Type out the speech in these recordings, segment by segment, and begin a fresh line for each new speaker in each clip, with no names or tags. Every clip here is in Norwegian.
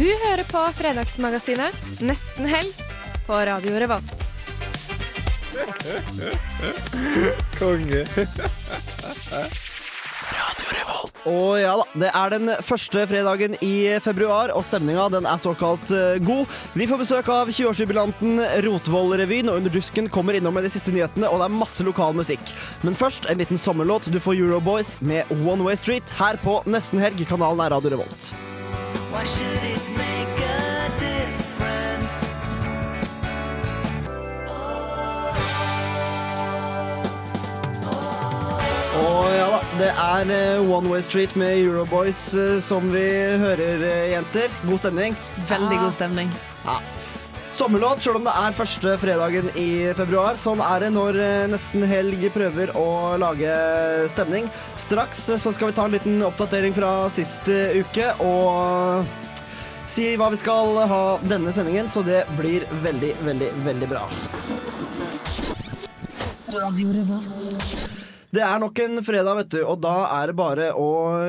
Du hører på Fredagsmagasinet Nesten helg på Radio Revolt.
Konge.
Å ja da, det er den første fredagen i februar, og stemninga den er såkalt eh, god. Vi får besøk av 20-årsjubilanten Rotvoll-revyen, og Under dusken kommer innom med de siste nyhetene, og det er masse lokal musikk. Men først en liten sommerlåt. Du får Euroboys med One Way Street her på Nesten Helg. Kanalen er Radio Revolt. Og det er eh, One Way Street med Euroboys eh, som vi hører, eh, jenter. God stemning.
Veldig god stemning.
Sommerlåt, selv om det er første fredagen i februar. Sånn er det når nesten helg prøver å lage stemning. Straks så skal vi ta en liten oppdatering fra sist uke og si hva vi skal ha denne sendingen, så det blir veldig, veldig, veldig bra. Det er nok en fredag, vet du, og da er det bare å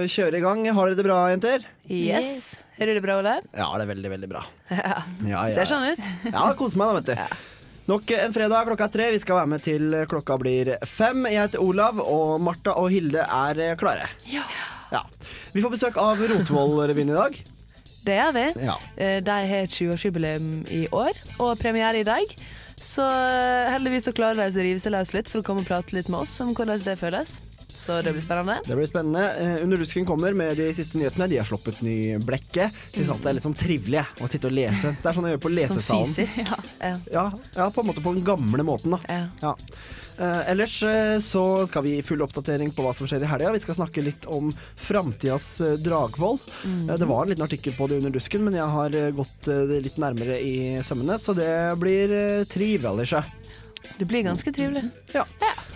kjøre i gang. Har dere det bra, jenter?
Yes. Hører du det bra, Olav?
Ja, det er veldig, veldig bra.
Ja.
Ja, ja,
Ser sånn ut.
Ja, koser meg da, vet du. Nok en fredag, klokka er tre. Vi skal være med til klokka blir fem. Jeg heter Olav, og Martha og Hilde er eh, klare.
Ja.
Ja. Vi får besøk av Rotvoll-revyen i dag.
Det gjør vi.
Ja.
Eh, De har 20-årsjubileum i år, og premiere i dag. Så eh, heldigvis så klarer de å rive seg løs litt for å komme og prate litt med oss om hvordan det føles. Så det blir spennende.
Det blir spennende. Eh, Under dusken kommer med de siste nyhetene. De har sluppet ny blekke. Syns alltid det er litt sånn trivelig å sitte og lese. Det er sånn jeg gjør på
Sånn fysisk. Ja.
Ja, ja, på en måte på den gamle måten, da.
Ja.
Ja. Eh, ellers eh, så skal vi gi full oppdatering på hva som skjer i helga. Vi skal snakke litt om framtidas uh, Dragvoll. Eh, det var en liten artikkel på det under dusken, men jeg har gått litt nærmere i sømmene, så det blir uh, trivelig. ikke
Det blir ganske trivelig.
Ja.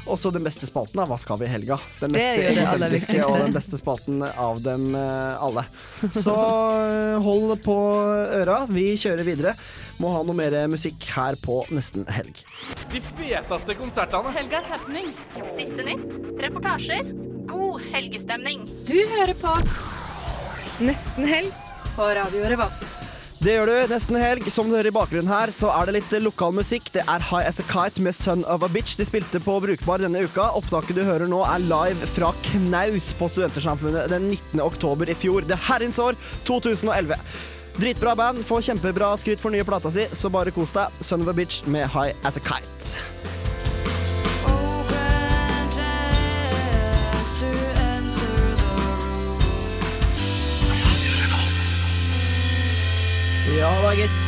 Også den beste spalten av Hva skal vi i helga? Den mest egosentriske og den beste spalten av dem alle. Så hold på øra. Vi kjører videre. Må ha noe mer musikk her på nesten helg.
De feteste konsertene.
Helgas happenings.
Siste nytt, reportasjer, god helgestemning.
Du hører på Nesten helg på Radio Revolt.
Det gjør du nesten helg. Som du hører i bakgrunnen her, så er det litt lokal musikk. Det er High As A Kite med Son of a Bitch. De spilte på Brukbar denne uka. Opptaket du hører nå er live fra Knaus på Studentersamfunnet den 19. oktober i fjor. Det herrens år 2011. Dritbra band, får kjempebra skryt for nye plata si, så bare kos deg. Son of a Bitch med High As A Kite. Ja da, gitt.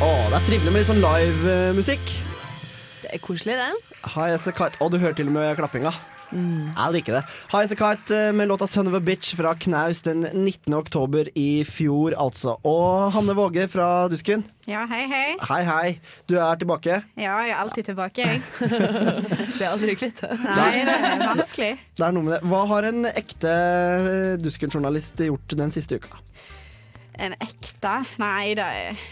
Å, det er trivelig med litt sånn live-musikk.
Det er koselig, det.
High As A Kite. Å, du hører til og med klappinga. Jeg liker det. Highasakite eh, med låta Son of a Bitch fra Knaus den 19. oktober i fjor, altså. Og Hanne Våge fra Dusken.
Ja, hei, hei.
Hei, hei. Du er tilbake.
Ja, jeg er alltid tilbake, jeg.
Det er aldri kvitt.
Nei, det er vanskelig.
Det er noe med det. Hva har en ekte eh, Dusken-journalist gjort den siste uka?
En ekte? Nei, det er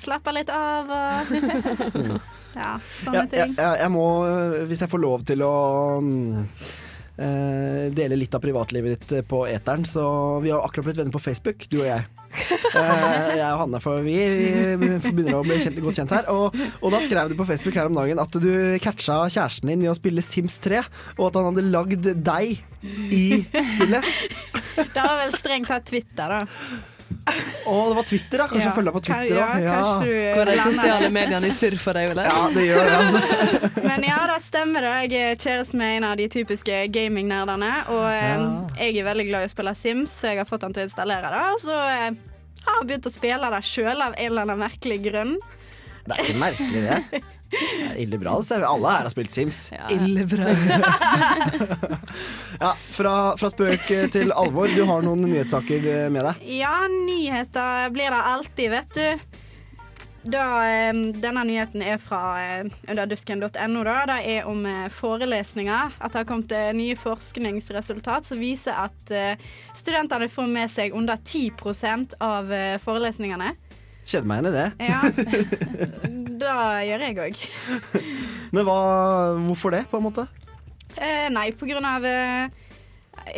Slapper litt av og Ja, sånne
jeg,
ting.
jeg, jeg må, øh, hvis jeg får lov til å eh, dele litt av privatlivet ditt eh, på eteren, så vi har akkurat blitt venner på Facebook, du og jeg. Uh, jeg og Hanne, for vi, vi begynner å bli kjent, godt kjent her. Og, og da skrev du på Facebook her om dagen at du catcha kjæresten din i å spille Sims 3, og at han hadde lagd deg i spillet.
Det var vel strengt tatt Twitter, da.
Å, det var Twitter, da. Kanskje
Ja.
jeg følger deg på Twitter
Ja,
òg.
kanskje du
Hvor de sosiale mediene i surr for deg, Ole?
Ja, det gjør det, altså.
Men ja, det stemmer det. Jeg er kjæreste med en av de typiske gamingnerdene. Og ja. jeg er veldig glad i å spille Sims, så jeg har fått han til å installere det. Så jeg har jeg begynt å spille det sjøl av en eller annen merkelig grunn.
Det er ikke merkelig, det. Er Ille bra. Alle her har spilt Sims.
Ille bra.
Ja, fra, fra spøk til alvor. Du har noen nyhetssaker med deg.
Ja, nyheter blir det alltid, vet du. Da, eh, denne nyheten er fra eh, underdusken.no. Det er om eh, forelesninger. At det har kommet eh, nye forskningsresultat som viser at eh, studentene får med seg under 10% av eh, forelesningene.
Kjenner meg igjen i det.
Ja, det gjør jeg òg.
Men hva, hvorfor det, på en måte?
Eh, nei, på grunn av eh,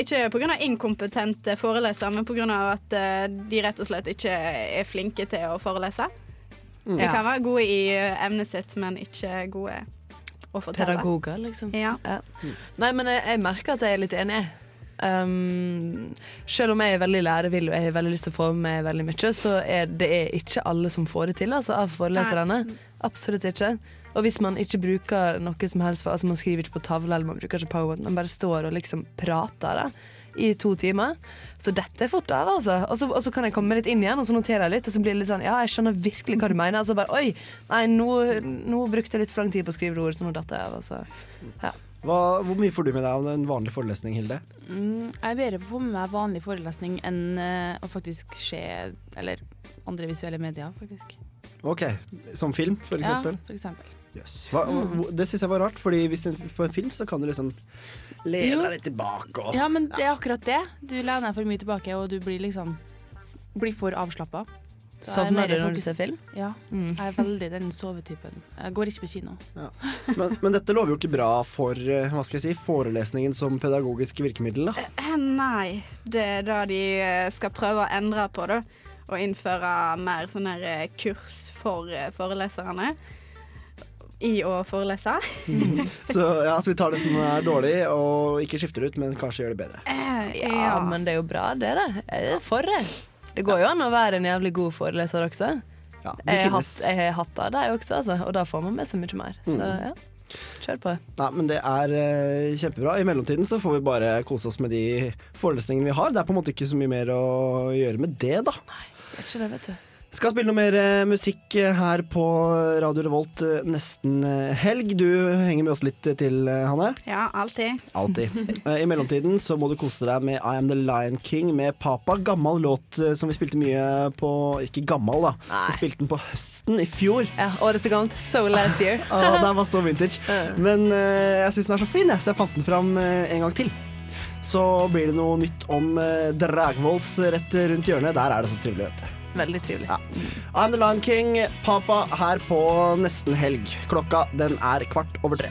Ikke av inkompetente forelesere, men av at eh, de rett og slett ikke er flinke til å forelese. De kan være gode i eh, emnet sitt, men ikke gode å fortelle.
Pedagoger, liksom.
Ja.
Nei, men jeg, jeg merker at jeg er litt enig. Um, selv om jeg er veldig lærevill og jeg har veldig lyst til å få med meg veldig mye, så er det er ikke alle som får det til altså, av foreleserne. Absolutt ikke. Og hvis man ikke bruker noe som helst, altså man skriver ikke på tavle eller man bruker ikke powerpoint, man bare står og liksom prater da, i to timer, så dette er fort av, altså. Og så, og så kan jeg komme litt inn igjen, og så noterer jeg litt, og så blir det litt sånn Ja, jeg skjønner virkelig hva du mener. Og så bare Oi, nei, nå, nå brukte jeg litt for lang tid på å skrive ord så nå datt jeg av. Altså. ja.
Hva, hvor mye får du med deg av en vanlig forelesning, Hilde?
Mm, jeg er bedre på å få med meg vanlig forelesning enn uh, å faktisk se Eller andre visuelle medier, faktisk.
Ok, Som film, for eksempel?
Ja, for eksempel.
Yes. Hva, mm. det syns jeg var rart, Fordi hvis en, på en film så kan du liksom lene deg litt tilbake og
Ja, men det er akkurat det. Du lener deg for mye tilbake, og du blir liksom Blir for avslappa.
Sovner du når du ser film?
Ja.
Mm.
Jeg er veldig den sovetypen. Jeg går ikke på kino.
men, men dette lover jo ikke bra for eh, hva skal jeg si, forelesningen som pedagogisk virkemiddel. da
Eh, Nei, det er det de eh, skal prøve å endre på, da. Og innføre mer sånne eh, kurs for eh, foreleserne. I å forelese.
Så ja, så vi tar det som er dårlig, og ikke skifter ut, men kanskje gjør det bedre.
Eh,
Ja, men det er jo bra, det, da. Jeg er for det. Det går jo an å være en jævlig god foreleser også.
Ja,
Jeg har hatt, jeg har hatt av deg også, altså, og da får man med seg mye mer. Så
Mm.
ja, kjør på.
Nei, men det er uh, kjempebra. I mellomtiden så får vi bare kose oss med de forelesningene vi har. Det er på en måte ikke så mye mer å gjøre med det, da.
Nei, Det er ikke det, vet du.
Skal spille noe mer eh, musikk eh, her på Radio Revolt eh, nesten eh, helg. Du henger med oss litt eh, til, eh, Hanne.
Ja, alltid.
Alltid. Eh, I mellomtiden så må du kose deg med I Am The Lion King med Papa. Gammel låt eh, som vi spilte mye på Ikke gammel, da. Vi spilte den på høsten i fjor.
Ja, Året så gammelt. So last year.
Ah, det var så vintage. Men eh, jeg syns den er så fin, jeg, så jeg fant den fram eh, en gang til. Så blir det noe nytt om uh, Dragvolls rett rundt hjørnet. Der er det så trivelig, vet du.
Veldig trivelig.
Ja. I'm the Lion King, Papa, her på nesten helg. Klokka den er kvart over tre.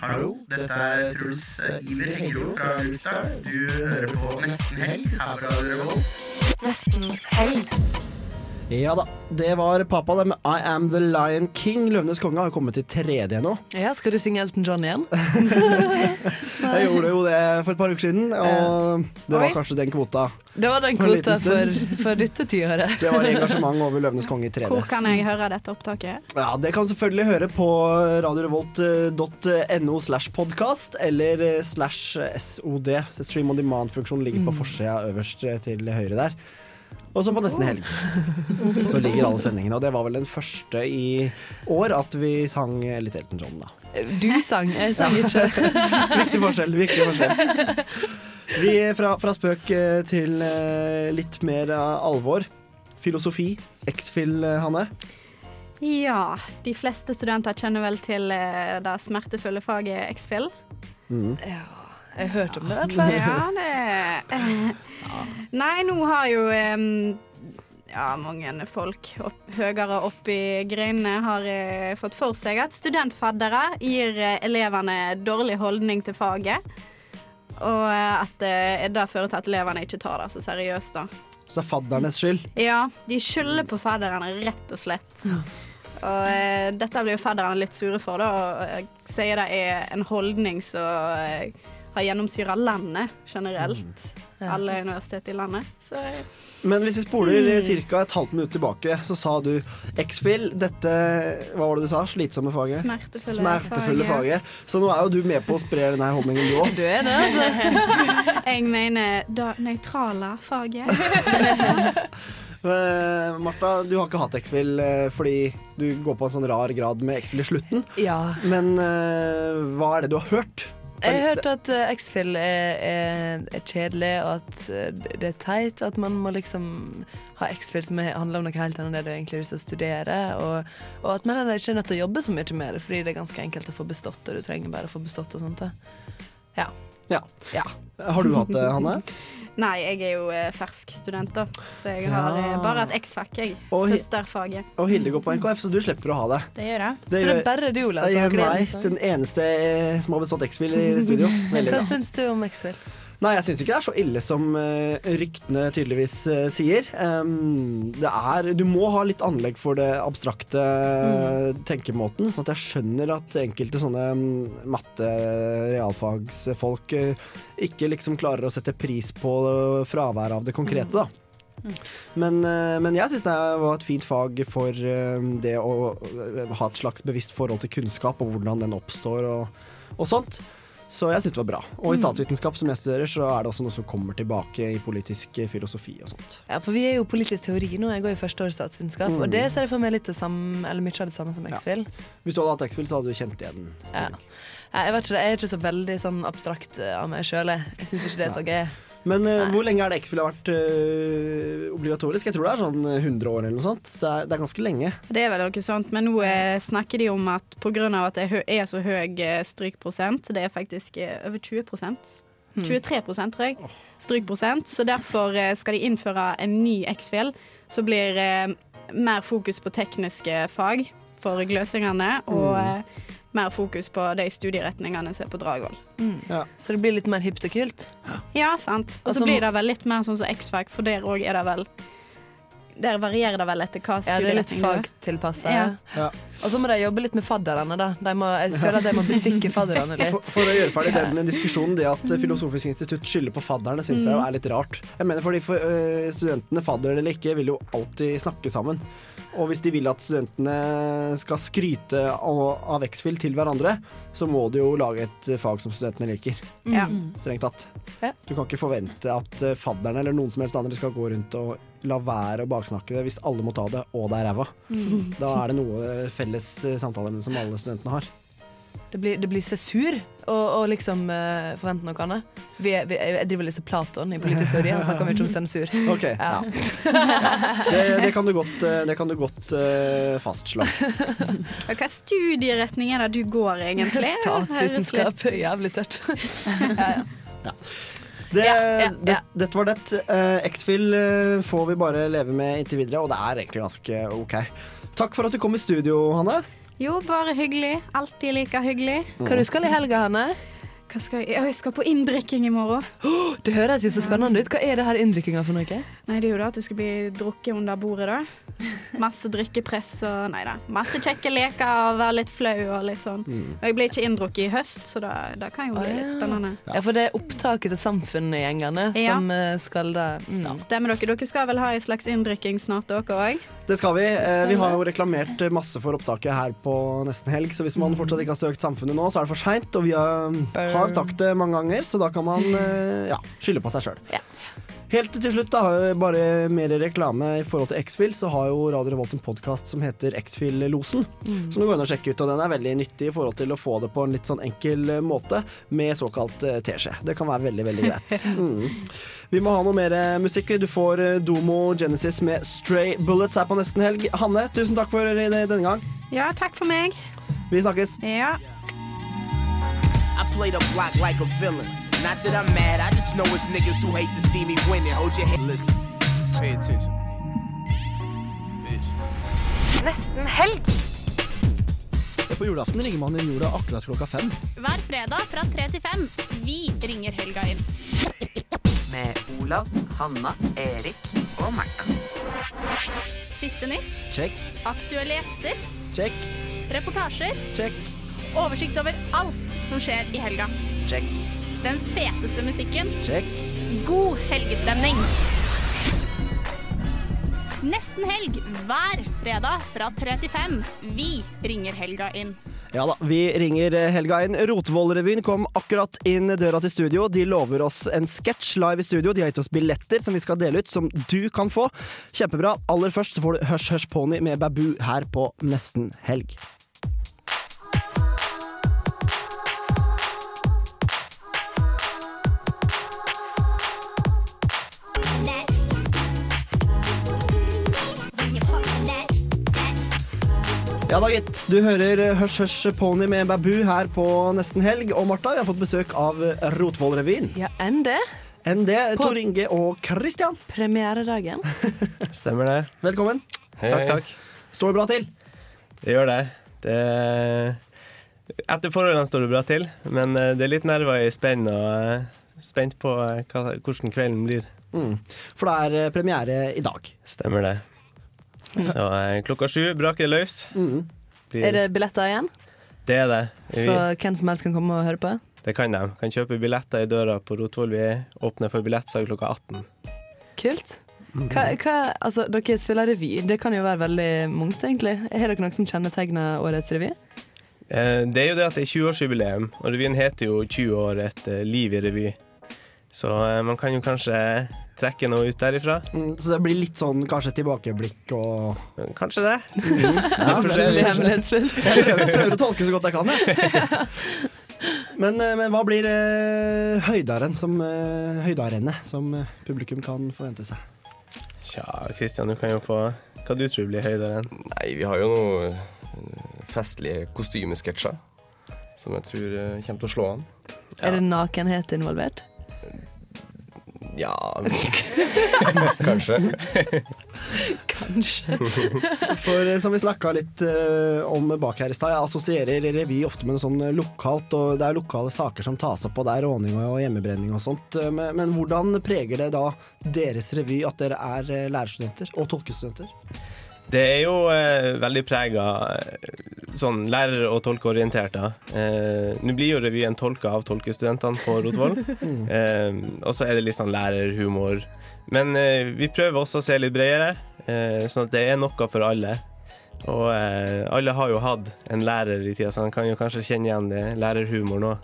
Hallo, dette er Truls Iver Hengro fra Lukestad. Du hører på Nesten Helg her Radio Revolt.
Nesten helg.
Ja da, det var pappa, det med I Am The Lion King. Løvenes konge har kommet til 3D nå.
Ja, skal du synge Elton John igjen?
Jeg gjorde jo det for et par uker siden, og det var kanskje den kvota.
Det var den kvota for, for dette tiåret.
Det var engasjement over Løvenes konge i 3D.
Hvor kan jeg høre dette opptaket?
Ja, Det kan selvfølgelig høre på radiorevolt.no slash podkast eller slash SOD. Stream on demand-funksjonen ligger på forsida øverst til høyre der. Og så på nesten helg så ligger alle sendingene. Og det var vel den første i år at vi sang litt Elton John, da.
Du sang, jeg sang ikke.
Viktig forskjell. viktig forskjell Vi er fra, fra spøk eh, til eh, litt mer alvor. Filosofi. X-Fill, eh, Hanne.
Ja, de fleste studenter kjenner vel til det smertefulle faget X-Fill.
Mm.
Ja, jeg hørte om det i hvert fall.
Ja, det Nei, nå har jo um, ja, mange folk opp, høyere opp i greinene har uh, fått for seg at studentfaddere gir uh, elevene dårlig holdning til faget. Og uh, at det det fører til at elevene ikke tar det så seriøst, da.
Så det er faddernes skyld.
Ja, de skylder på fadderne, rett og slett. Og dette blir jo fadderne litt sure for, da, og sier det er en holdning som har gjennomsyra landet generelt.
Mm.
Alle universitet i landet. Så
Men hvis vi spoler ca. et halvt minutt tilbake, så sa du X-Fill, dette Hva var det du sa? Slitsomme faget?
Smertefulle
Smertefulle
faget.
faget. Så nå er jo du med på å spre denne holdningen, du òg.
Du er det, altså.
jeg mener det nøytrale faget.
Uh, Martha, du har ikke hatt X-Fill uh, fordi du går på en sånn rar grad med X-Fill i slutten.
Ja.
Men uh, hva er det du har hørt?
Jeg har hørt at uh, X-Fill er, er, er kjedelig, og at uh, det er teit. At man må liksom ha X-Fill som er, handler om noe helt annet enn det du egentlig har lyst til å studere. Og, og at man heller ikke er nødt til å jobbe så mye med det, fordi det er ganske enkelt å få bestått, og du trenger bare å få bestått og sånt. Ja.
Ja.
Ja.
Har du hatt det, Hanne?
Nei, jeg er jo eh, fersk student, da. Så jeg har
Ja.
eh, bare et X-fac, jeg.
Og
Søsterfaget.
Og Hilde går på NKF, så du slipper å ha det.
Det gjør jeg.
Det
Så det er bare du, Ola,
Det
som har
gjør meg
gleden.
den eneste eh, som har bestått X-Fill i studio. Veldig
Hva syns du om X-Fill?
Nei, jeg syns ikke det er så ille som eh, ryktene tydeligvis eh, sier. Um, det er Du må ha litt anlegg for det abstrakte mm. tenkemåten, sånn at jeg skjønner at enkelte sånne mm, matte realfagsfolk eh, ikke liksom klarer å sette pris på fraværet av det konkrete, da. Men, eh, men jeg syns det var et fint fag for det å ha et slags bevisst forhold til kunnskap og hvordan den oppstår og, og sånt. Så jeg syns det var bra. Og i
Mm.
statsvitenskap, som jeg studerer, så er det også noe som kommer tilbake i politisk filosofi og sånt.
Ja, for vi er jo politisk teori nå. Jeg går i første år statsvitenskap,
Mm.
og det ser jeg for meg litt det samme, eller mye av det samme som X-Fill.
Hvis du hadde hatt X-Fil, så hadde du kjent igjen.
Ja. Ja, Jeg vet ikke, jeg er ikke så veldig sånn abstrakt eh, av meg sjøl. Jeg, jeg syns ikke det er så gøy.
Men uh, hvor lenge er det X-Fill har vært uh, obligatorisk? Jeg tror det er sånn 100 år eller noe sånt. Det er, det er ganske lenge.
Det er vel noe sånt, men nå uh, snakker de om at pga. at det er så høy eh, strykprosent, det er faktisk eh, over 20% 23 tror jeg, strykprosent, så derfor eh, skal de innføre en ny X-Fill, så blir eh, mer fokus på tekniske fag for gløsingene, og
Mm.
eh, mer fokus på de studieretningene som er på Dragvoll.
Ja.
Så det blir litt mer hipt og kult?
Ja, sant. Og
Altså,
så blir det vel litt mer sånn som X-Fac, for der òg er det vel Der varierer det vel etter hva
Ja, det er litt
studieretning du er. Ja.
Ja. Og så må de jobbe litt med fadderne, da. De må, jeg føler at de må bestikke fadderne litt.
for å gjøre ferdig den diskusjonen, det at Filosofisk institutt skylder på fadderne, syns jeg er litt rart. Jeg mener fordi for, uh, Studentene, fadder eller ikke, vil jo alltid snakke sammen. Og hvis de vil at studentene skal skryte av, av X-Fill til hverandre, så må de jo lage et fag som studentene liker.
Ja.
Strengt tatt. Du kan ikke forvente at øh, fadderne eller noen som helst andre skal gå rundt og la være å baksnakke det hvis alle må ta det, og det er ræva. Da er det noe felles øh, samtaler som alle studentene har.
Det blir, det blir sesur å å liksom uh, forvente noe annet. Vi vi, jeg driver og leser Platon i politisk teori, han snakker mye om sensur.
Ok,
Ja.
Det, det kan du godt, øh, det kan du godt uh, fastslå.
Og Hva studieretning er det du går, egentlig?
Statsvitenskap. Jævlig tørt. ja, ja.
Det,
Ja, ja, ja.
det, dette var det. Uh, X-Fill uh, får vi bare leve med inntil videre, og det er egentlig ganske OK. Takk for at du kom i studio, Hanne.
Jo, bare hyggelig. Alltid like hyggelig.
Hva du skal i helga, Hanne?
Hva skal jeg? jeg skal på inndrikking i morgen.
Det høres jo så spennende ut. Hva er det her inndrikkinga for noe?
Nei, det er jo da at du skal bli drukket under bordet, da. Masse drikkepress og Nei da. Masse kjekke leker og være litt flau og litt sånn. Og jeg ble ikke inndrukket i høst, så da, da kan jo bli litt spennende.
Ja, for det er opptaket til Samfunnet-gjengene
Ja.
som eh, skal da mm.
Stemmer dere? Dere skal vel ha en slags inndrikking snart, dere òg?
Det skal vi. Eh, vi har jo reklamert masse for opptaket her på nesten helg, så hvis man fortsatt ikke har søkt Samfunnet nå, så er det for seint. Og vi har, har sagt det mange ganger, så da kan man eh, ja, skylde på seg sjøl. Helt til slutt, da, bare mer reklame i forhold til X-Fill, så har jo Radio Revolt en podkast som heter X-Fill-losen. Som du går inn og sjekker ut, og den er veldig nyttig i forhold til å få det på en litt sånn enkel eh, måte med såkalt eh, teskje. Det kan være veldig, veldig greit. Mm. Vi må ha noe mer eh, musikk. Du får Domo Genesis med Stray Bullets her på nesten helg. Hanne, tusen takk for denne gang.
Ja, takk for meg.
Vi snakkes.
Ja.
I play the block like a villain. Not that I'm mad, I just know it's niggas who hate to see me winning. Hold your head. Listen, pay attention. Bitch.
Nesten helg.
På julaften ringer man inn jorda akkurat klokka fem.
Hver fredag fra tre til fem. Vi ringer helga inn.
Med Olav, Hanna, Erik og Märtha.
Siste nytt,
Check,
aktuelle gjester,
check,
reportasjer,
check,
oversikt over alt som skjer i helga.
check.
Den feteste musikken.
Check.
God helgestemning. Nesten helg hver fredag fra 3 til 5. Vi ringer helga inn.
Ja da, vi ringer eh, Helga inn. Rotvoll-revyen kom akkurat inn døra til studio. De lover oss en sketsj live i studio. De har gitt oss billetter som vi skal dele ut, som du kan få. Kjempebra. Aller først så får du Hush Hush Pony med Babu her på Nesten Helg. Ja da, gitt. Du hører Hush Hush Pony med Babu her på Nesten Helg. Og Martha, vi har fått besøk av Rotvoll-revyen.
Ja, enn det.
Enn det.
På-
Tor Inge og Christian.
Premieredagen.
Stemmer det.
Velkommen.
Hei,
Takk, takk. Står det bra til?
Det gjør det. det etter forholdene står det bra til, men eh, det er litt nerver i spenn og eh, spent på eh, hva, hvordan kvelden blir.
Mm. For det er premiere i dag.
Stemmer det. Så eh, klokka sju braker det løs.
Mm.
Blir-
Er det billetter igjen?
det er det. Vi,
Så hvem som helst kan komme og høre på?
det kan de. Kan kjøpe billetter i døra på Rotvoll. Vi åpner for billettsalg klokka 18.
Kult. Hva, hva, altså, dere spiller revy. Det kan jo være veldig mangt, egentlig. Har dere noe som kjennetegner årets revy?
Eh, Det er jo det at det er 20-årsjubileum, og revyen heter jo 20 år et liv i revy. Så eh, man kan jo kanskje trekke noe ut derifra.
Mm, så det blir litt sånn kanskje tilbakeblikk og
Kanskje det.
Ja,
Veldig hemmelighetsfullt.
Jeg prøver, prøver å tolke så godt jeg kan, jeg. Men, eh, men hva blir uh, høydaren som, uh, høydarennet som uh, publikum kan forvente seg?
Tja, Kristian, du kan jo få hva du tror blir høydaren?
Nei, vi har jo noen eh, festlige kostymesketsjer som jeg tror eh, kommer til å slå an.
Er det nakenhet involvert?
Ja Kanskje.
Kanskje.
For eh, som vi snakka litt uh, om bak her i stad, jeg assosierer revy ofte med noe sånn lokalt, og det er lokale saker som tas opp, og det er råning og hjemmebrenning og sånt. Eh, Men, men hvordan preger det da deres revy at dere er eh, lærerstudenter og tolkestudenter?
Det er jo eh, veldig prega sånn lærer- og tolkeorientert. da. Eh, Nå blir jo revyen tolka av tolkestudentene på Rotvoll. eh, og så er det litt sånn lærerhumor. Men eh, vi prøver også å se litt bredere, eh, sånn at det er noe for alle. Og eh, alle har jo hatt en lærer i tida, så han kan jo kanskje kjenne igjen det lærerhumor nå.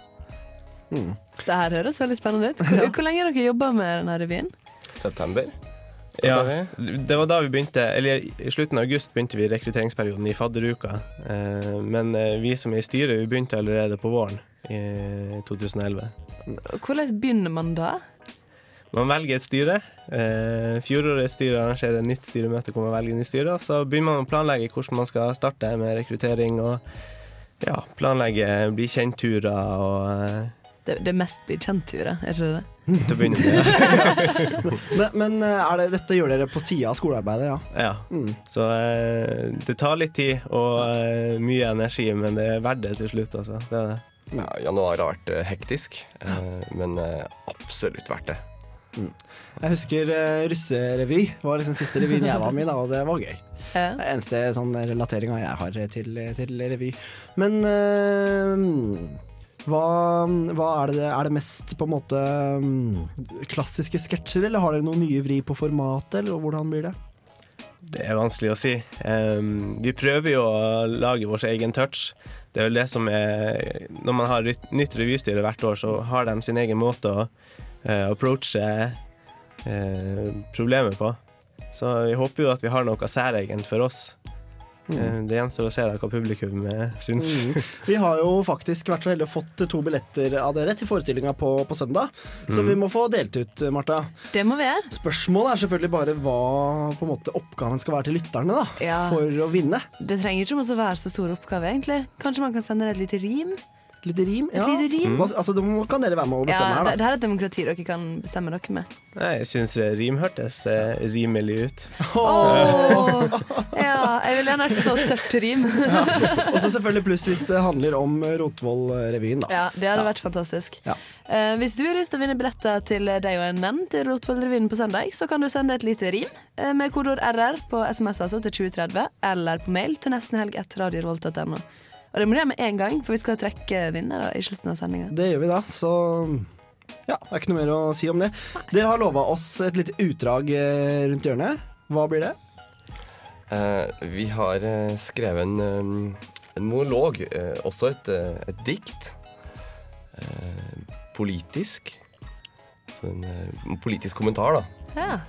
Det her høres veldig spennende ut. Hvor, hvor lenge har dere jobba med denne revyen?
September.
Ja, det var da vi begynte Eller i slutten av august begynte vi rekrutteringsperioden i fadderuka. Eh, men eh, vi som er i styret, vi begynte allerede på våren i 2011.
Hvordan begynner man da?
Man velger et styre. Eh, Fjorårets styre arrangerer et nytt styremøte hvor man velger nytt styre. Så begynner man å planlegge hvordan man skal starte med rekruttering og ja, planlegge bli kjent-turer og
Det, det mest blir kjent-turet, er ikke det?
til å begynne med. Ja.
Men, men eh, er det, dette gjør dere på sida av skolearbeidet, ja?
Ja. Så eh, det tar litt tid og eh, mye energi, men det er verdt det til slutt, altså. Det er det.
Ja, januar har vært hektisk, eh, men absolutt verdt det.
Jeg husker uh, russerevy. Det var liksom siste revyen jeg var med i, da, og det var gøy. Det er eneste sånn relateringa jeg har til, til revy. Men eh, hva, hva er det Er det mest på en måte mm, klassiske sketsjer, eller har dere noen nye vri på formatet, eller hvordan blir det?
Det er vanskelig å si. Um, vi prøver jo å lage vår egen touch. Det er vel det som er Når man har nytt revystyre hvert år, så har de sin egen måte å uh, approache uh, problemet på. Så vi håper jo at vi har noe særegent for oss.
Mm.
Eh, det gjenstår å se hva publikum eh, syns.
Mm. Vi har jo faktisk vært så heldige å fått to billetter av dere til forestillinga på, på søndag, så
Mm.
vi må få delt ut, Marta.
Det må vi gjøre.
Spørsmålet er selvfølgelig bare hva på en måte oppgaven skal være til lytterne, da,
Ja.
for å vinne.
Det trenger ikke å være så stor oppgave, egentlig. Kanskje man kan sende et lite rim?
Lite rim?
Et lite rim?
Mm. Altså, da kan dere være med og bestemme
Ja,
her,
det,
da.
det her er et demokrati dere kan bestemme dere med.
Jeg syns rim hørtes eh, rimelig ut.
Oh. ja, jeg ville gjerne hatt så tørt rim.
Og så selvfølgelig pluss hvis det handler om Rotvoll-revyen, da.
Ja, det hadde vært fantastisk.
Ja.
Eh, hvis du har lyst til å vinne billetter til deg og en venn til Rotvoll-revyen på søndag, så kan du sende et lite rim eh, med kodeord RR på SMS altså til 2030, eller på mail til nestenhelg1radiorevolt.no. Og det må du gjøre med en gang, for vi skal trekke vinnere i slutten av sendinga.
Det gjør vi da, så Ja, det er ikke noe mer å si om det. Dere har lova oss et lite utdrag eh, rundt hjørnet. Hva blir det?
Uh, vi har uh, skrevet en, um, en monolog, uh, også et, et dikt. Eh, politisk. Så en, en politisk kommentar, da.
Ja.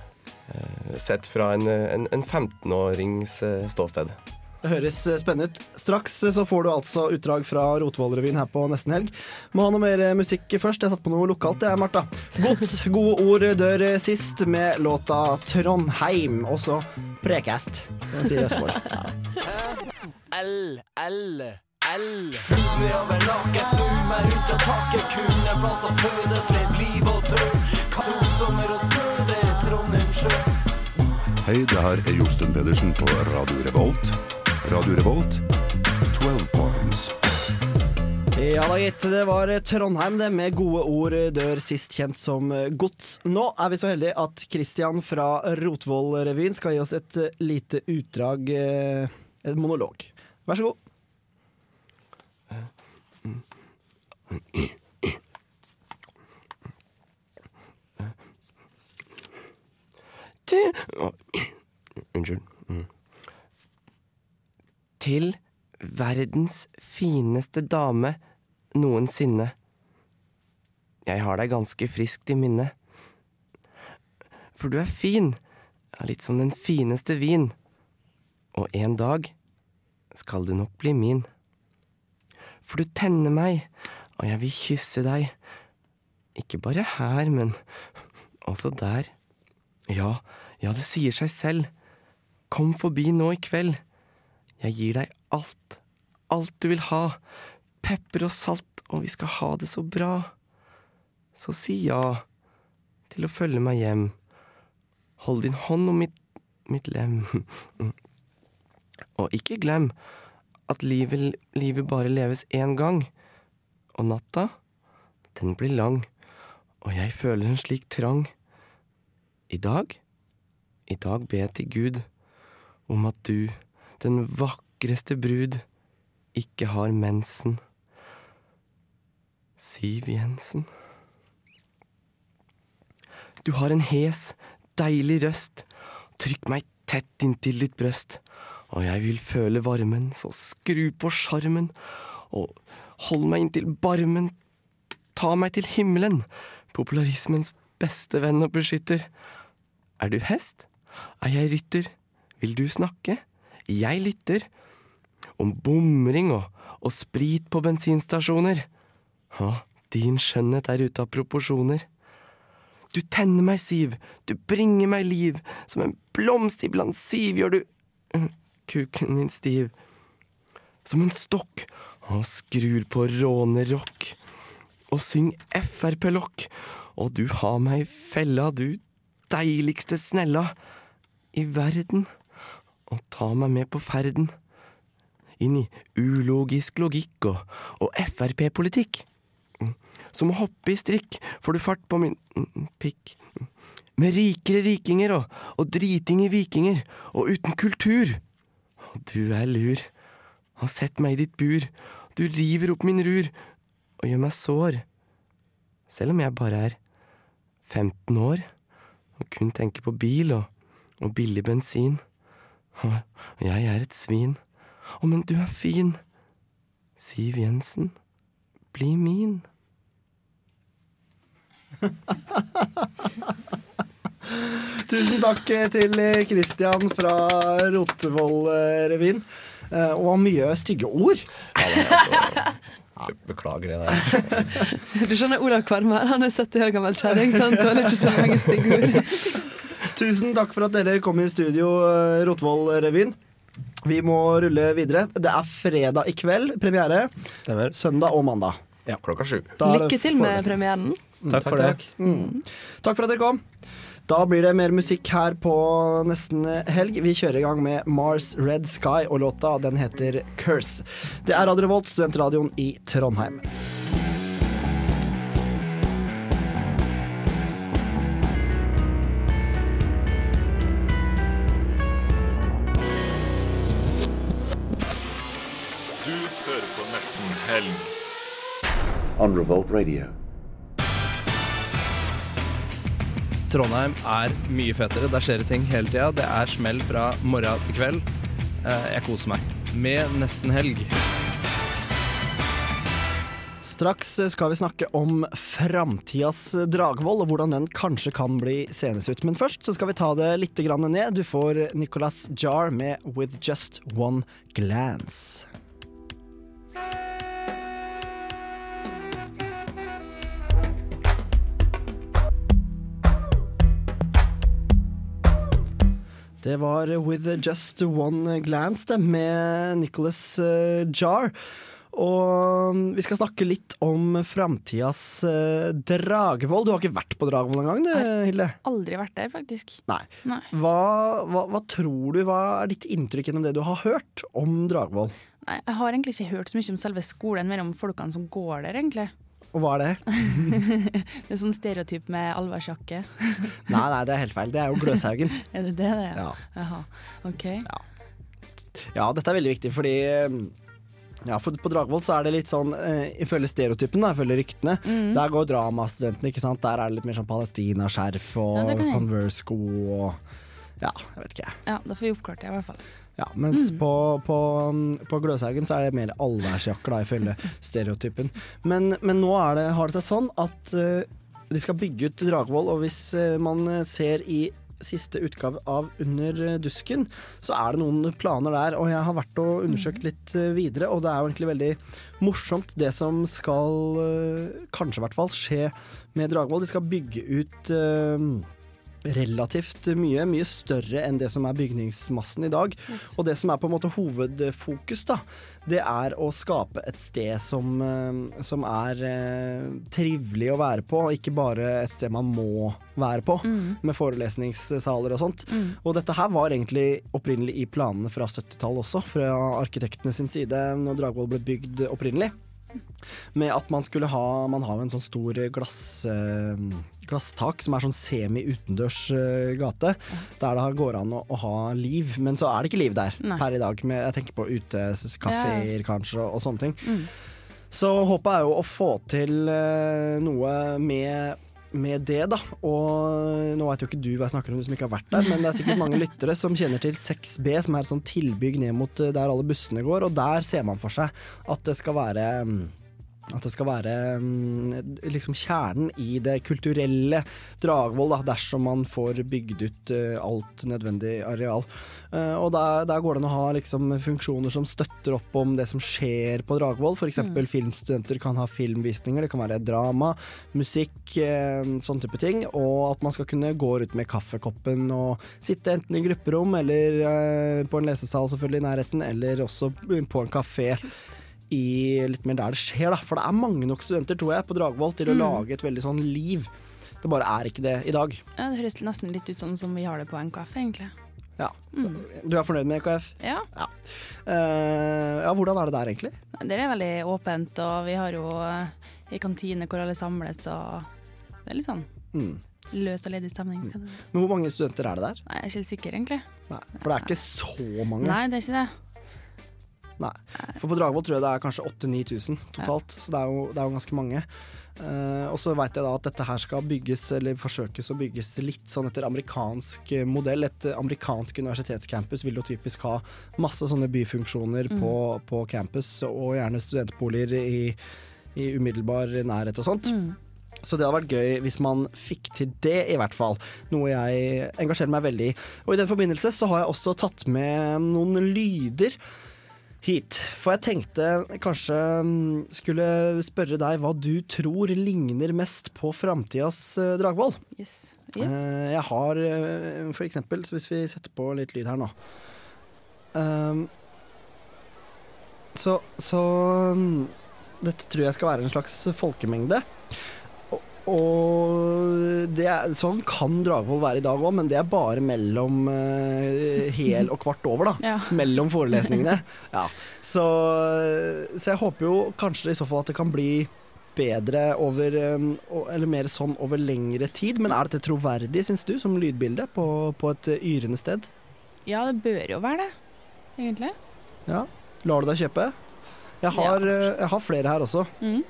Sett fra en, en, en 15-årings eh, ståsted.
Det høres eh, spennende ut. Straks eh, så får du altså utdrag fra Rotvoll-revyen her på nesten helg. Må ha noe mer eh, musikk først. Jeg satt på noe lokalt, er Marta. Gods gode ord dør sist med låta 'Trondheim', og så Prekast. Det sier Østfold.
L, L, L. Flyt over laket, snur meg ut av taket. Kun en plass å fødes, lev liv og dø. Solsommer og er Trondheim sjø.
Hei, det her er Josten Pedersen på Radio Revolt. Radio Revolt, 12 points.
Ja da, gitt. Det var Trondheim, det, med gode ord dør sist kjent som gods. Nå er vi så heldige at Christian fra Rotvoll-revyen skal gi oss et eh, lite utdrag, et en monolog. Vær så god.
Det Unnskyld. Til verdens fineste dame noensinne. Jeg har deg ganske friskt i minne. For du er fin, ja, litt som den fineste vin. Og en dag skal du nok bli min. For du tenner meg, og jeg vil kysse deg. Ikke bare her, men også der. Ja, ja, det sier seg selv. Kom forbi nå i kveld. Jeg gir deg alt, alt du vil ha. Pepper og salt, og vi skal ha det så bra. Så si ja til å følge meg hjem. Hold din hånd om mitt, mitt lem. Og ikke glem at livet, livet bare leves én gang. Og natta, den blir lang. Og jeg føler en slik trang. I dag, i dag ber jeg til Gud om at du, den vakreste brud, ikke har mensen. Siv Jensen. Du har en hes, deilig røst. Trykk meg tett inntil ditt brøst, og jeg vil føle varmen, så skru på sjarmen, og hold meg inntil barmen. Ta meg til himmelen, popularismens beste venn og beskytter. Er du hest? Er jeg rytter? Vil du snakke? Jeg lytter. Om bomring og, og sprit på bensinstasjoner. Å, din skjønnhet er ute av proporsjoner. Du tenner meg, Siv, du bringer meg liv, som en blomst iblant siv gjør du øh, kuken min stiv. Som en stokk, og skrur på rånerock, og syng Frp-lokk, og du har meg i fella, du deiligste snella i verden, og ta meg med på ferden. Inn i ulogisk logikk og, og Frp-politikk. Som å hoppe i strikk får du fart på min mm, pikk. Med rikere rikinger og, og dritinge vikinger, og uten kultur. Du er lur. Har sett meg i ditt bur. Du river opp min rur og gjør meg sår. Selv om jeg bare er 15 år og kun tenker på bil og, og billig bensin. Jeg er et svin. Å, men du er fin. Siv Jensen, bli min.
Tusen takk til Christian fra Rotvoll-revyen. Eh, Og mye stygge ord.
Beklager det der.
Du skjønner Olav Kvarmer han er 70 år gammel kjerring, så han tåler ikke så mange stygge ord.
Tusen takk for at dere kom i studio, eh, Rotvoll-revyen. Vi må rulle videre. Det er fredag i kveld, premiere.
Stemmer.
Søndag og mandag.
Klokka sju.
Lykke til med premieren.
Mm,
Takk for det.
Mm. Takk for at dere kom. Da blir det mer musikk her på nesten helg. Vi kjører i gang med Mars Red Sky, og låta den heter Curse. Det er Radio Revolt, studentradioen i Trondheim.
On Revolt Radio.
Trondheim er mye fetere. Der skjer det ting hele tida. Det er smell fra morgen til kveld. Eh, Jeg koser meg. Med nesten helg.
Straks skal vi snakke om framtidas Dragvoll, og hvordan den kanskje kan bli senes ut. Men først så skal vi ta det litt ned. Du får Nicolas Jar med 'With Just One Glance'. Det var 'With Just One Glance' det, med Nicholas eh, Jar. Og mm, vi skal snakke litt om framtidas eh, Dragvoll. Du har ikke vært på Dragvoll engang, du, Hilde?
Aldri vært der, faktisk.
Nei.
Nei.
Hva, hva, hva tror du, hva er ditt inntrykk gjennom det du har hørt om Dragvoll?
Nei, jeg har egentlig ikke hørt så mye om selve skolen, mer om folkene som går der, egentlig.
Og hva er det?
det er sånn stereotyp med allværsjakke.
nei, nei, det er helt feil. Det er jo Gløshaugen.
er det det det er?
Ja.
Jaha. OK.
Ja, dette er veldig viktig, fordi mm, ja, for På Dragvoll så er det litt sånn, eh, ifølge stereotypen, da, ifølge ryktene,
Mm.
der går dramastudentene, ikke sant. Der er det litt mer sånn Palestina-skjerf og
Ja.
Converse-sko og Ja, jeg vet ikke.
Ja, da får vi oppklart det, i hvert fall.
Ja, mens
Mm.
på, på, på Gløshaugen så er det mer allværsjakker, ifølge stereotypen. Men, men nå er det, har det seg sånn at uh, de skal bygge ut Dragvoll, og hvis uh, man ser i siste utgave av Under eh, dusken, så er det noen planer der. Og jeg har vært og undersøkt litt eh, videre, og det er jo egentlig veldig morsomt det som skal, eh, kanskje i hvert fall, skje med Dragvoll. De skal bygge ut eh, relativt mye, mye større enn det som er bygningsmassen i dag. Og det som er på en måte hovedfokus, da, det er å skape et sted som, eh, som er eh, trivelig å være på, og ikke bare et sted man må være på,
Mm.
med forelesningssaler og sånt.
Mm.
Og dette her var egentlig opprinnelig i planene fra 70-tallet også, fra arkitektene sin side, når Dragvoll ble bygd opprinnelig. Med at man skulle ha Man har jo en sånn stor glass, eh, glasstak som er sånn semi-utendørs eh, gate, der det går an å, å ha liv. Men så er det ikke liv der
Nei.
per i dag. Med, jeg tenker på utekafeer kanskje, og, og sånne ting.
Mm.
Så håpet er jo å få til eh, noe med med det, da. Og nå vet jo ikke du hva jeg snakker om, du som ikke har vært der, men det er sikkert mange lyttere som kjenner til 6B, som er et sånt tilbygg ned mot eh, der alle bussene går, og der ser man for seg at det skal være mm, at det skal være mm, liksom kjernen i det kulturelle Dragvoll, da, dersom man får bygd ut eh, alt nødvendig areal. Eh, og der, der går det an å ha liksom, funksjoner som støtter opp om det som skjer på Dragvoll. F.eks.
Mm.
filmstudenter kan ha filmvisninger, det kan være drama, musikk, sånn type ting. Og at man skal kunne gå ut med kaffekoppen og sitte enten i grupperom eller på en lesesal selvfølgelig i nærheten, eller også på en kafé i litt mer der det skjer, da. For det er mange nok studenter, tror jeg, på Dragvoll til å
Mm.
lage et veldig sånn liv. Det bare er ikke det i dag.
Ja, Det høres nesten litt ut som, som vi har det på NKF, egentlig.
Ja.
Mm.
Du er fornøyd med NKF?
Ja.
Eh, ja, hvordan er det der, egentlig?
Det er veldig åpent, og vi har jo eh, en kantine hvor alle samles, og det er litt sånn
Mm.
løs og ledig stemning. Det.
Men hvor mange studenter er det der?
Nei, jeg er ikke helt sikker, egentlig.
Nei, for det er ikke så mange.
Nei, det er ikke det.
Nei. For på Dragvoll tror jeg det er kanskje 8000-9000 totalt, så det er, jo, det er jo ganske mange. Uh, og så veit jeg da at dette her skal bygges, eller forsøkes å bygges litt sånn etter amerikansk eh, modell. Et amerikansk universitetscampus vil jo typisk ha masse sånne byfunksjoner
Mm.
på, på campus, og gjerne studentboliger i, i umiddelbar nærhet og sånt.
Mm.
Så det hadde vært gøy hvis man fikk til det, i hvert fall. Noe jeg engasjerer meg veldig i. Og i den forbindelse så har jeg også tatt med noen lyder hit. For jeg tenkte kanskje mm, skulle spørre deg hva du tror ligner mest på framtidas eh, Dragvoll.
Yes. Yes.
Eh, jeg har eh, for eksempel, så hvis vi setter på litt lyd her nå Ehm, Så, så mm, Dette tror jeg skal være en slags folkemengde. Og, det sånn kan Dragvoll være i dag òg, men det er bare mellom uh, hel og kvart over, da.
Ja.
Mellom forelesningene. Ja. Så, så jeg håper jo kanskje i så fall at det kan bli bedre over um, Eller mer sånn over lengre tid. Men er dette troverdig, syns du, som lydbilde på, på et eh, yrende sted?
Ja, det bør jo være det, egentlig.
Ja. Lar du deg kjøpe? Jeg har, eh, jeg har flere her også.
Mm.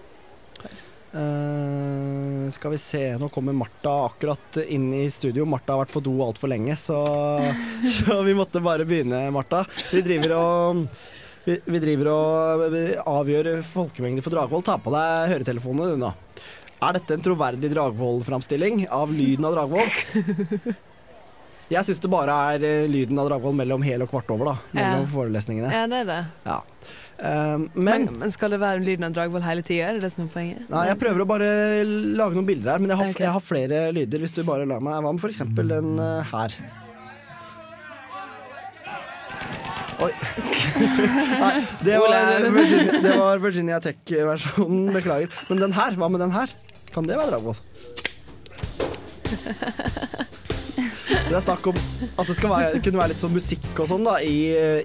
Eh, skal vi se, nå kommer Martha akkurat inn i studio. Martha har vært på do altfor lenge, så, så vi måtte bare begynne, Martha. Vi driver og vi, vi driver og avgjør folkemengde for Dragvoll. Ta på deg høretelefonene du nå. Er dette en troverdig Dragvoll-framstilling av lyden av Dragvoll? Jeg syns det bare er eh, lyden av Dragvoll mellom hel og kvart over, da. Mellom
Ja.
forelesningene.
Ja, det er det.
Ja. Um,
Men,
men
men skal det være lyden av Dragvoll hele tida? Er det det som er poenget?
Nei, jeg prøver å bare lage noen bilder her, men jeg har,
okay.
jeg har flere lyder. Hvis du bare lar meg Hva med eksempel den uh, her? Oi. Nei, det var, Virginia, det var Virginia Tech-versjonen. Beklager. Men den her, hva med den her? Kan det være Dragvoll? Det er snakk om at det skal være, kunne være litt sånn musikk og sånn da i,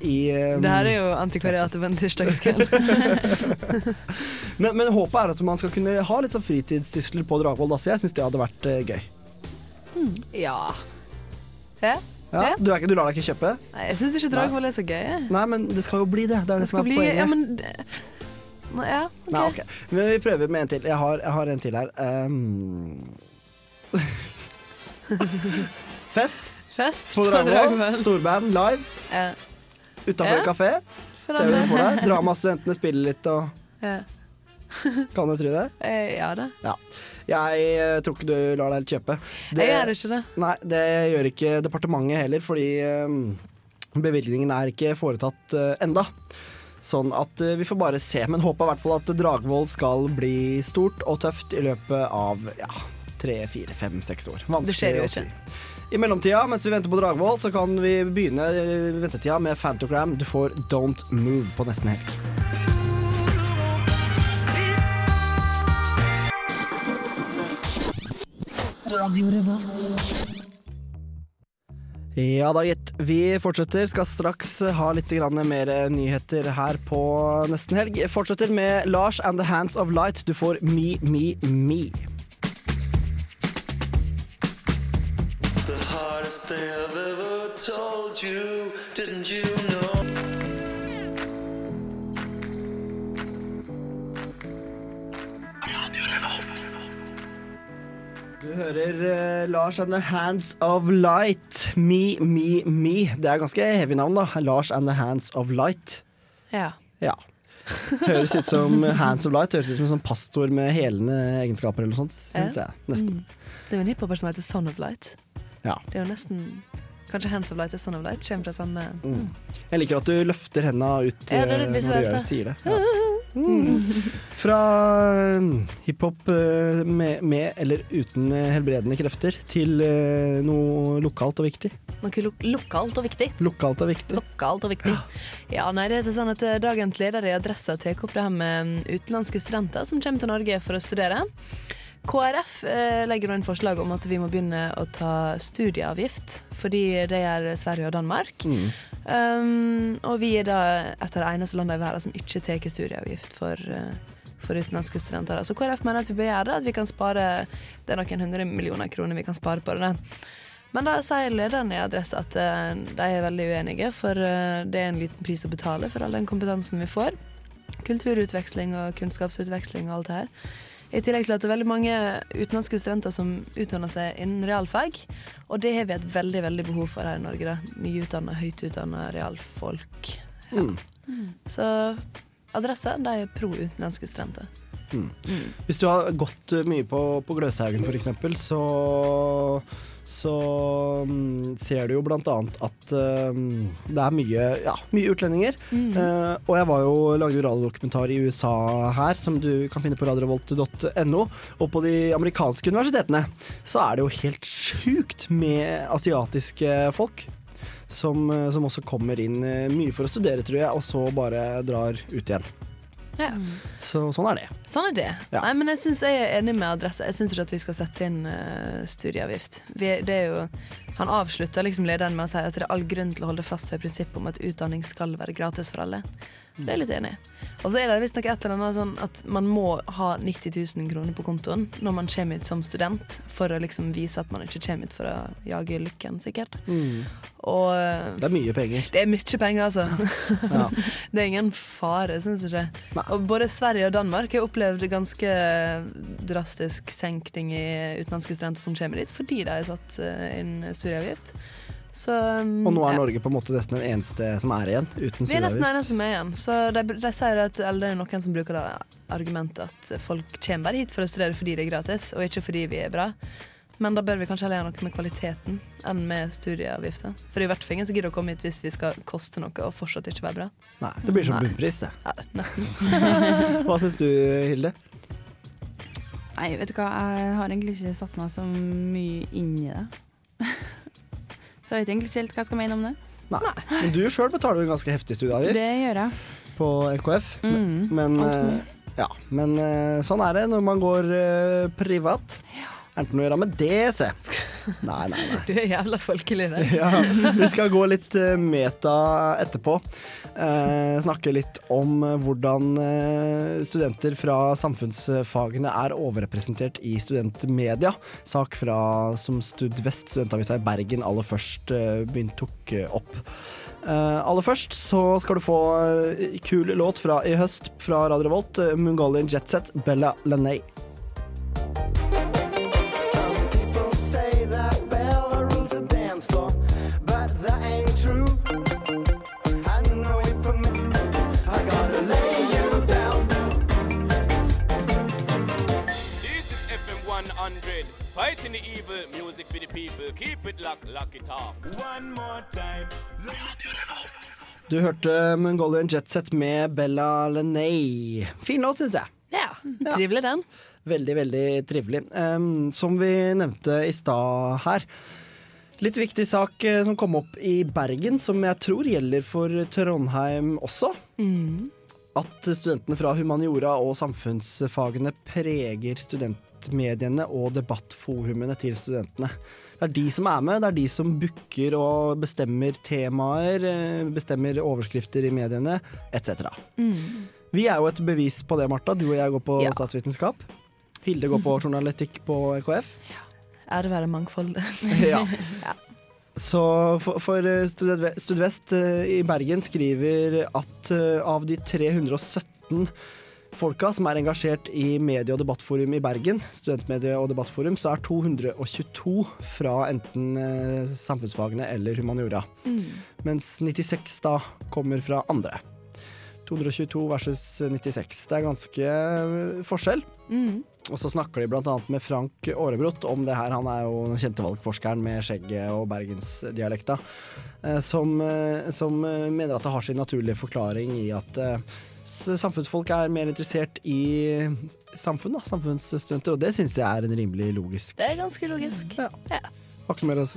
i um,
Det her er jo antikvariatet på en tirsdagskveld.
men, men håpet er at man skal kunne ha litt sånn fritidssysler på Dragvoll, så jeg syns det hadde vært uh, gøy.
ja. Ja?
Ja, du, ikke, du lar deg ikke kjøpe?
Nei, jeg syns ikke Dragvoll er så gøy.
Nei, men det skal jo bli det. Det er det,
Det
som er
bli
poenget.
Ja, men det- Ja, OK.
Nei, okay. Men vi prøver med en til. Jeg har, jeg har en til her. Um... Fest.
Fest
på Dragvoll. Storband live.
Ja.
Utafor
Ja.
kafé. Ser du for deg? Dramastudentene spiller litt og
Ja.
Kan du tro det?
Eh, ja da.
Ja. Jeg eh, tror ikke du lar deg helt kjøpe.
Jeg gjør ikke det.
Nei, det gjør ikke departementet heller, fordi um, bevilgningen er ikke foretatt uh, enda. Sånn at uh, vi får bare se. Men håper i hvert fall at Dragvoll skal bli stort og tøft i løpet av ja, tre, fire, fem, seks år.
Det jo
å si. I mellomtida, mens vi venter på Dragvoll, så kan vi begynne eh, ventetida med Fantogram. Du får Don't Move på nesten helg. Ja da, gitt. Vi fortsetter. Skal straks ha litt mer nyheter her på nesten helg. Fortsetter med Lars and the Hands of Light. Du får Me, Me, Me.
Hardest thing I've ever told you, didn't you know?
Du hører uh, Lars and the Hands of Light. Me, Me, Me. Det er ganske heavy navn, da. Lars and the Hands of Light.
Ja.
Ja. Høres ut som Hands of Light. Høres ut som en sånn pastor med helende egenskaper eller noe sånt,
Ja.
jeg. Nesten.
Mm. Det er jo en hiphoper som heter Son of Light.
Ja.
Det er jo nesten Kanskje Hands of Light og Son of Light kommer fra samme
Mm. Jeg liker at du løfter henda ut
Ja, det er
eh, når du sier det. Ja. Mm. Fra eh, hiphop eh, med, med eller uten helbredende krefter til noe lokalt og viktig.
Noe lo lokalt og viktig.
Lokalt og viktig.
Lokalt og viktig. Ja, nei, det er sånn at Dagens leder i Adressa tar opp det her med mm, utenlandske studenter som kommer til Norge for å studere. KrF eh, legger nå inn forslag om at vi må begynne å ta studieavgift, fordi det gjør Sverige og Danmark.
Mm.
Um, og vi er da et av de eneste landene i verden som ikke tar studieavgift for, eh, for utenlandske studenter. Så KrF mener at vi bør gjøre det, at vi kan spare Det er noen hundre millioner kroner vi kan spare på det. Men da sier lederen i Adresse at eh, de er veldig uenige, for det er en liten pris å betale for all den kompetansen vi får. Kulturutveksling og kunnskapsutveksling og alt det her. I tillegg til at det er veldig mange utenlandske studenter som utdanner seg innen realfag. Og det har vi et veldig veldig behov for her i Norge. Da. Mye utdanna, høyt utdanna realfolk. Ja.
Mm.
Så adressa, de er pro utenlandske studenter.
Mm. Hvis du har gått mye på, på Gløshaugen f.eks., så, så um, ser du jo blant annet at um, det er mye, ja, mye utlendinger.
Mm.
Uh, og jeg var jo, lagde jo radiodokumentar i USA her, som du kan finne på radiorevolt.no. Og på de amerikanske universitetene så er det jo helt sjukt med asiatiske folk. Som, eh, som også kommer inn eh, mye for å studere, tror jeg, og så bare drar ut igjen.
Ja.
Så sånn er det.
Sånn er det.
Ja.
Nei, men jeg, synes jeg er enig med Adresse. Jeg syns ikke at vi skal sette inn uh, studieavgift. Vi, det er jo, han avslutter liksom lederen med å si at det er all grunn til å holde fast ved prinsippet om at utdanning skal være gratis for alle. Det er jeg litt enig i. Og så er det visstnok et eller annet sånn at man må ha 90 000 kroner på kontoen når man kommer ut som student, for å liksom vise at man ikke kommer ut for å jage lykken, sikkert.
Mm.
Og eh,
Det er mye penger.
det er mye penger, altså.
Ja.
det er ingen fare, syns jeg ikke. Og både Sverige og Danmark har opplevd ganske drastisk senkning i utenlandske studenter som kommer dit, fordi de har satt eh, inn studieavgift. Så, um,
Og nå er
ja.
Norge på en måte nesten den eneste som er igjen uten
Vi er nesten
den
eneste som er igjen. Så de, de sier at, eller det er noen som bruker det argumentet at folk kommer bare hit for å studere fordi det er gratis, og ikke fordi vi er bra. Men da bør vi kanskje heller gjøre noe med kvaliteten enn med studieavgifter. For det er i hvert fall ingen som gidder å komme hit hvis vi skal koste noe og fortsatt ikke være bra.
Nei, det blir som bunnpris, det.
Ja, nesten.
Hva syns du, Hilde?
Nei, vet du hva, jeg har egentlig ikke satt meg så mye inn i det. så jeg vet egentlig ikke helt hva jeg skal mene om det.
Nei. Men du sjøl betaler jo en ganske heftig studieavgift
Det gjør jeg.
på LKF.
Mm,
men
mye.
eh, ja, men eh, sånn er det når man går privat. privat. Er det noe å gjøre med det, se. Nei, nei, nei.
Du er jævla folkelig der.
Ja, vi skal gå litt eh, meta etterpå. Eh, snakke litt om eh, hvordan eh, studenter fra samfunnsfagene er overrepresentert i studentmedia. Sak fra som Studvest, studentavisa i Bergen, aller først begynte begynt tok opp. Uh, aller først så skal du få uh, kul låt fra i høst fra Radio Revolt, uh, Mongolian Jetset, Bella Lenay.
People.
Keep it lock, lock it off. One more time.
Du hørte Mongolian Jetset med Bella Lenay. Fin låt, syns jeg.
Ja, trivelig den.
Veldig, veldig trivelig. Um, som vi nevnte i stad her. Litt viktig sak eh, som kom opp i Bergen, som jeg tror gjelder for Trondheim også.
Mm.
At studentene fra humaniora og samfunnsfagene preger studentmediene og debattforumene til studentene. Det er de som er med, det er de som booker og bestemmer temaer, eh, bestemmer overskrifter i mediene, etc.
Mm.
Vi er jo et bevis på det, Marta. Du og jeg går på
Ja.
statsvitenskap. Hilde går på journalistikk på EKF.
Ære være mangfoldet.
Ja. Så for, for eh, Studvest eh, i Bergen skriver at eh, av de 317 folka som er engasjert i medie- og debattforum i Bergen, studentmedie- og debattforum, så er 222 fra enten samfunnsfagene eller humaniora.
Mm.
Mens 96 da kommer fra andre. 222 versus 96. Det er ganske forskjell.
Mm.
Og så snakker de bl.a. med Frank Aarebrot om det her. Han er jo den kjente valgforskeren med skjegget og bergensdialekta. eh, Som, eh, som eh, mener at det har sin naturlige forklaring i at samfunnsfolk er mer interessert i samfunn, da, samfunnsstudenter. Og det syns jeg er en rimelig logisk
Det er ganske logisk.
Ja. Har ikke mer å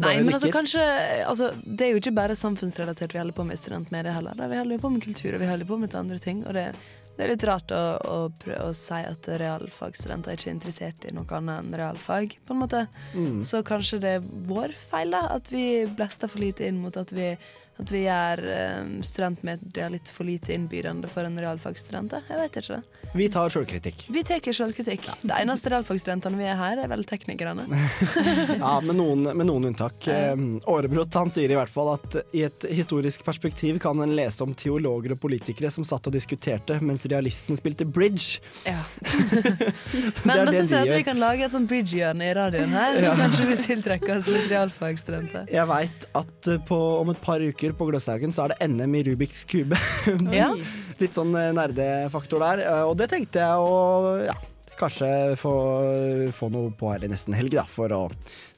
Nei, men altså kanskje altså, Det er jo ikke bare samfunnsrelatert vi holder på med i studentmedia heller. Da. Vi holder jo på med kultur, og vi holder på med andre ting. Og det, det er litt rart å, å å si at realfagsstudenter ikke er interessert i noe annet enn realfag, på en måte.
Mm.
Så kanskje det er vår feil, da. At vi blaster for lite inn mot at vi at vi gjør um, studentmedia litt for lite innbydende for en realfagsstudent. Jeg vet ikke det.
Vi tar sjølkritikk.
Vi tar selvkritikk. De eneste realfagsstudentene vi er her, er vel teknikerne.
Ja, med noen, med noen unntak. Eh, Aarebrot han sier i hvert fall at i et historisk perspektiv kan en lese om teologer og politikere som satt og diskuterte mens realisten spilte bridge.
Ja. Men da syns jeg at vi kan lage et sånt bridge-hjørne i radioen her,
Ja.
så kanskje vi tiltrekker oss litt realfagsstudenter.
Jeg veit at eh, på, om et par uker på Gløshaugen så er det NM i Rubiks kube.
Ja.
Litt sånn eh, nerdefaktor der. eh, Og det tenkte jeg å ja, kanskje få, få noe på her i nesten helg, da, for å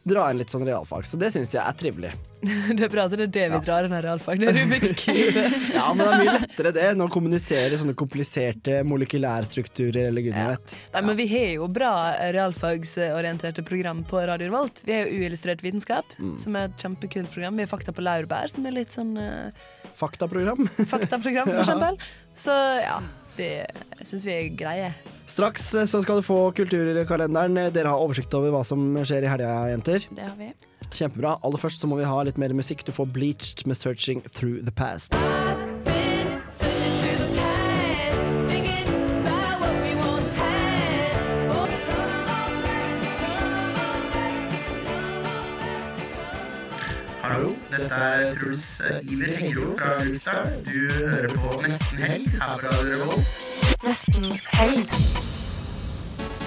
dra inn litt sånn realfag. Så det syns jeg er trivelig.
Det er bra at det er det vi drar inn her realfag. Det er Rubiks kube.
Ja, men det er mye lettere det enn å kommunisere sånne kompliserte molekylærstrukturer eller gud vet.
Nei, men Vi har jo bra realfagsorienterte program på Radio Revolt. Vi har jo Uillustrert vitenskap,
Mm.
som er et kjempekult program. Vi har Fakta på laurbær, som er litt sånn uh...
Faktaprogram.
faktaprogram, for
Ja.
eksempel. Så ja, vi, jeg syns vi er greie.
Straks eh, så skal du få kulturkalenderen. Dere har oversikt over hva som skjer i helga, jenter.
Det har vi.
Kjempebra. Aller først så må vi ha litt mer musikk. Du får Bleached med 'Searching Through The Past'.
Dette er Truls Iver Hengro fra Luxar. Du hører på Nesten Helg her på Radio Revolt.
Nesten helg.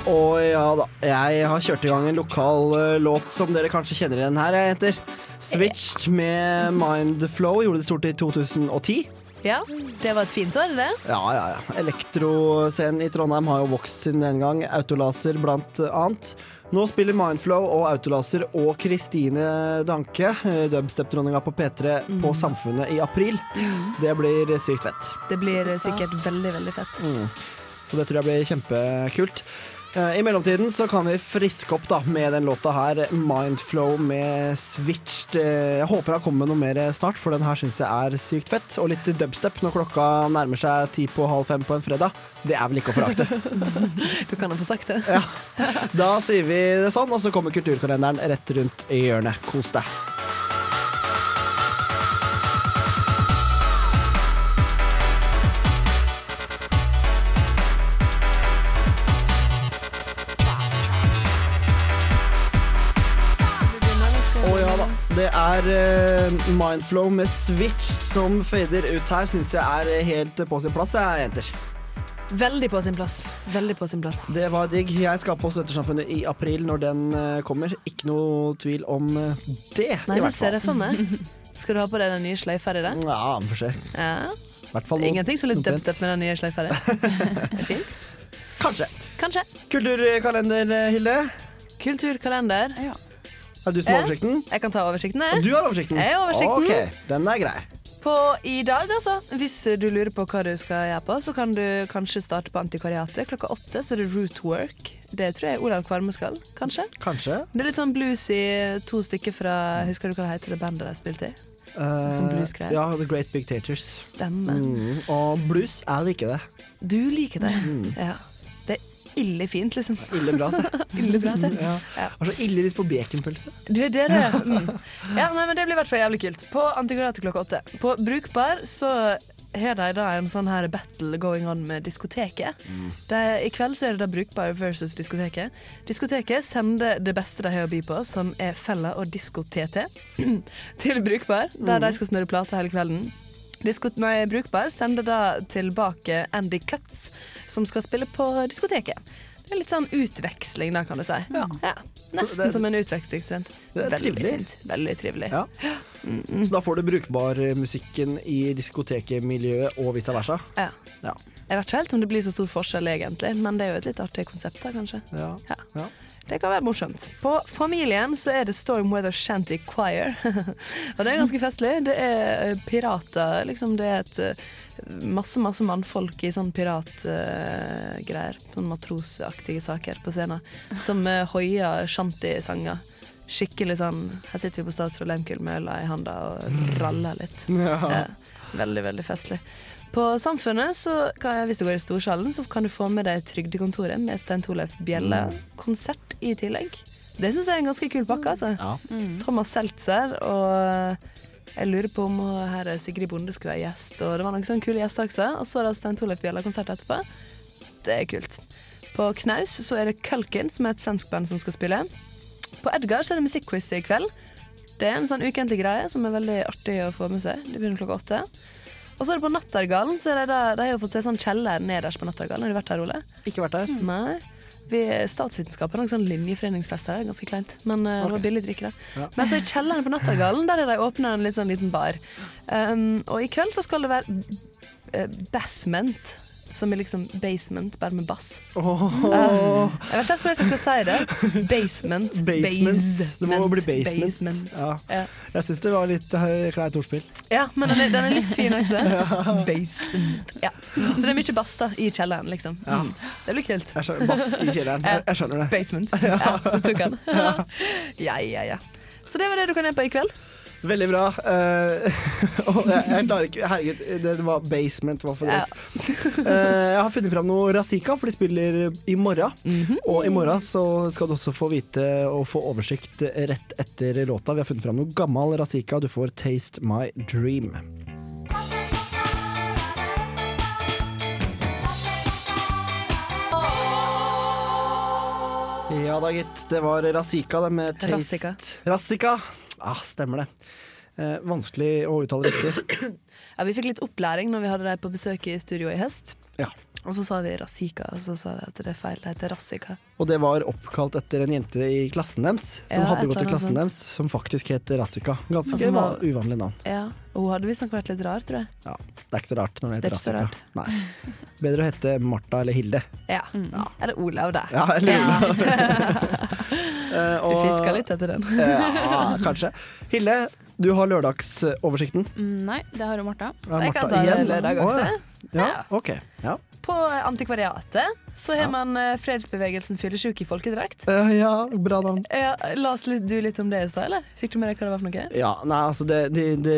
Ja da, jeg har kjørt i gang en lokal uh, låt som dere kanskje kjenner igjen her, jeg heter Switched med Mindflow. Gjorde det stort i 2010.
Ja, det var et fint år, det.
Ja, ja, ja. Elektroscenen i Trondheim har jo vokst siden den gang. Autolaser blant annet. Nå spiller Mindflow og Autolaser og Kristine Danke, eh, dubstep-dronninga på P3, på Samfunnet i april. Det blir sykt fett.
Det blir sikkert veldig, veldig fett.
Mm. Så det tror jeg blir kjempekult. Eh, I mellomtiden så kan vi friske opp da med den låta her, Mindflow med Switched. Eh, Jeg håper det kommer med noe mer snart, for den her syns jeg er sykt fett. Og litt dubstep når klokka nærmer seg ti på halv fem på en fredag. Det er vel ikke å forakte.
Du kan jo få sagt det.
Ja. Da sier vi det sånn, og så kommer kulturkalenderen rett rundt i hjørnet. Kos deg. Mindflow med Switch som fader ut her, syns jeg er helt på sin plass, jeg, jenter.
Veldig på sin plass. Veldig på sin plass.
Det var digg. Jeg skal på Studentersamfunnet i april når den eh, kommer. Ikke noe tvil om eh, det.
Nei,
du
det ser
det
jeg for meg. Skal du ha på deg den nye sløyfa di?
Ja, vi får se.
Ja. Ingenting som litt dubstep med den nye sløyfa di. Fint.
Kanskje.
Kanskje.
Kulturkalender, eh, Hilde.
Kulturkalender.
Er du som har oversikten?
Jeg kan ta oversikten. jeg.
Du har oversikten?
Jeg har oversikten.
Ok, den er grei.
På i dag, altså. Hvis du lurer på hva du skal gjøre på, så kan du kanskje starte på Antikvariatet. Klokka åtte så er det Rootwork. Det tror jeg Olav Kvarme skal, kanskje.
Kanskje.
Det er litt sånn bluesy, to stykker fra Husker du hva det heter, det bandet de spilte i? Sånn bluesgreier.
ja, The Great Big Taters.
Stemmer.
Mm, og blues, jeg liker det.
Du liker det. Ja. Det ille fint, liksom.
Ille bra, se.
ille bra, se.
Ja. Ja. har så ille lyst på baconpølse.
Du, er det. Mm. Ja, nei, men det blir i hvert fall jævlig kult. På Antikvariatet klokka åtte. På Brukbar så har de da en sånn her battle going on med diskoteket. Det, I kveld så er det da Brukbar versus diskoteket. Diskoteket sender det beste de har å by på, som er Fella og Disko-TT, til Brukbar, der de skal snurre plater hele kvelden. Nei, Brukbar sender da tilbake Andy Cuts, som skal spille på diskoteket. Det er litt sånn utveksling, da, kan du si. Ja. Nesten
det-
som en utvekslingsstudent. Veldig fint. Veldig trivelig.
Ja. Så da får du brukbar musikken i diskotekmiljøet og vice versa.
Ja.
Ja.
Jeg vet ikke helt om det blir så stor forskjell, egentlig, men det er jo et litt artig konsept, da, kanskje.
Ja.
Det kan være morsomt. På Familien så er det Storm Weather Shanty Choir. og det er ganske festlig. Det er eh, pirater, liksom. Det er et eh, masse, masse mannfolk i sånn piratgreier. sånn matrosaktige saker på scenen. Som uh, hoier shanty-sanger. Skikkelig sånn Her sitter vi på Statsråd Lehmkuhl med øla i handa og raller litt.
Ja.
Eh, veldig, veldig festlig. På Samfunnet, så kan, hvis du går i Storsalen, så kan du få med deg Trygdekontoret med Stein Torleif Bjelle. Konsert i tillegg. Det syns jeg er en ganske kul pakke, altså. Thomas Seltzer og jeg lurer på om her er Sigrid Bonde skulle være gjest, og det var noen sånne kule gjester også. Og så er det Stein Torleif Bjella-konsert etterpå. Det er kult. På Knaus så er det Kulkin, som er et svensk band som skal spille. På Edgar så er det musikkquiz i kveld. Det er en sånn ukentlig greie som er veldig artig å få med seg. Det begynner klokka åtte. Og så er det på Nattergalen. Så er det der, de har fått se sånn kjeller nederst på Nattergalen. Har du vært der, Ole?
Ikke vært der.
Nei. Vi Statsvitenskap har sånn linjeforeningsfest her, ganske kleint. Men eh, det var billig drikke der.
Ja.
Men så i kjelleren på Nattergalen, der er de åpna en litt sånn liten bar. Um, og i kveld så skal det være uh, Bassment. Som i liksom basement, bare med bass.
Oh.
Uh, jeg vet ikke hvordan jeg skal si det. Basement.
Basement. Det må bli basement.
basement.
Ja.
Ja.
Jeg syns det var litt eh, kleint ordspill.
Ja, men den er, den er litt fin også.
Ja.
Basement. Ja. Så det er mye bass da, i kjelleren, liksom.
Ja.
Mm. Det blir kult.
Jeg skjønner, bass i kjelleren. Jeg, jeg skjønner det.
Basement. Ja, du tok den. Ja, ja, ja. Så det var det du kan gjøre på i kveld.
Veldig bra. Uh, og jeg, jeg klarer ikke Herregud, det var basement var for godt. uh, jeg har funnet fram noe Razika, for de spiller i morgen.
Mhm.
Og i morgen så skal du også få vite og få oversikt rett etter låta. Vi har funnet fram noe gammel Razika. Du får 'Taste My Dream'. Ja da, gitt. Det var Razika det med Taste
Razika.
Ah, stemmer det. Eh, vanskelig å uttale riktig.
Ja, vi fikk litt opplæring når vi hadde deg på besøk i studio i høst.
Ja.
Og så sa vi Rasika, og så sa de at det er feil. Det heter Rassika.
Og det var oppkalt etter en jente i klassen deres, som
Ja,
hadde gått i klassen deres, som faktisk het Rassika. Ganske altså,
var-
uvanlig navn.
Ja, og hun hadde visstnok vært litt rar, tror jeg.
Ja, det er ikke så rart når det
Det er
heter
ikke
Rassika. Nei. Bedre å hete Martha eller Hilde.
Ja. Eller Olav, da.
Ja, eller Olav. Eh,
Du fiska litt etter den.
ja, kanskje. Hilde, du har lørdagsoversikten.
Mm, nei, det har jo Martha.
Ja,
Jeg kan
Martha
ta det lørdag også.
Ja, ja ok. Ja.
På Antikvariatet så har man eh, fredsbevegelsen Fyllesjuk i folkedrakt.
Uh, ja, bra navn.
Ja, oss litt, du litt om det i stad, eller? Fikk du med deg hva det var for noe?
Ja, nei, altså det, de, de,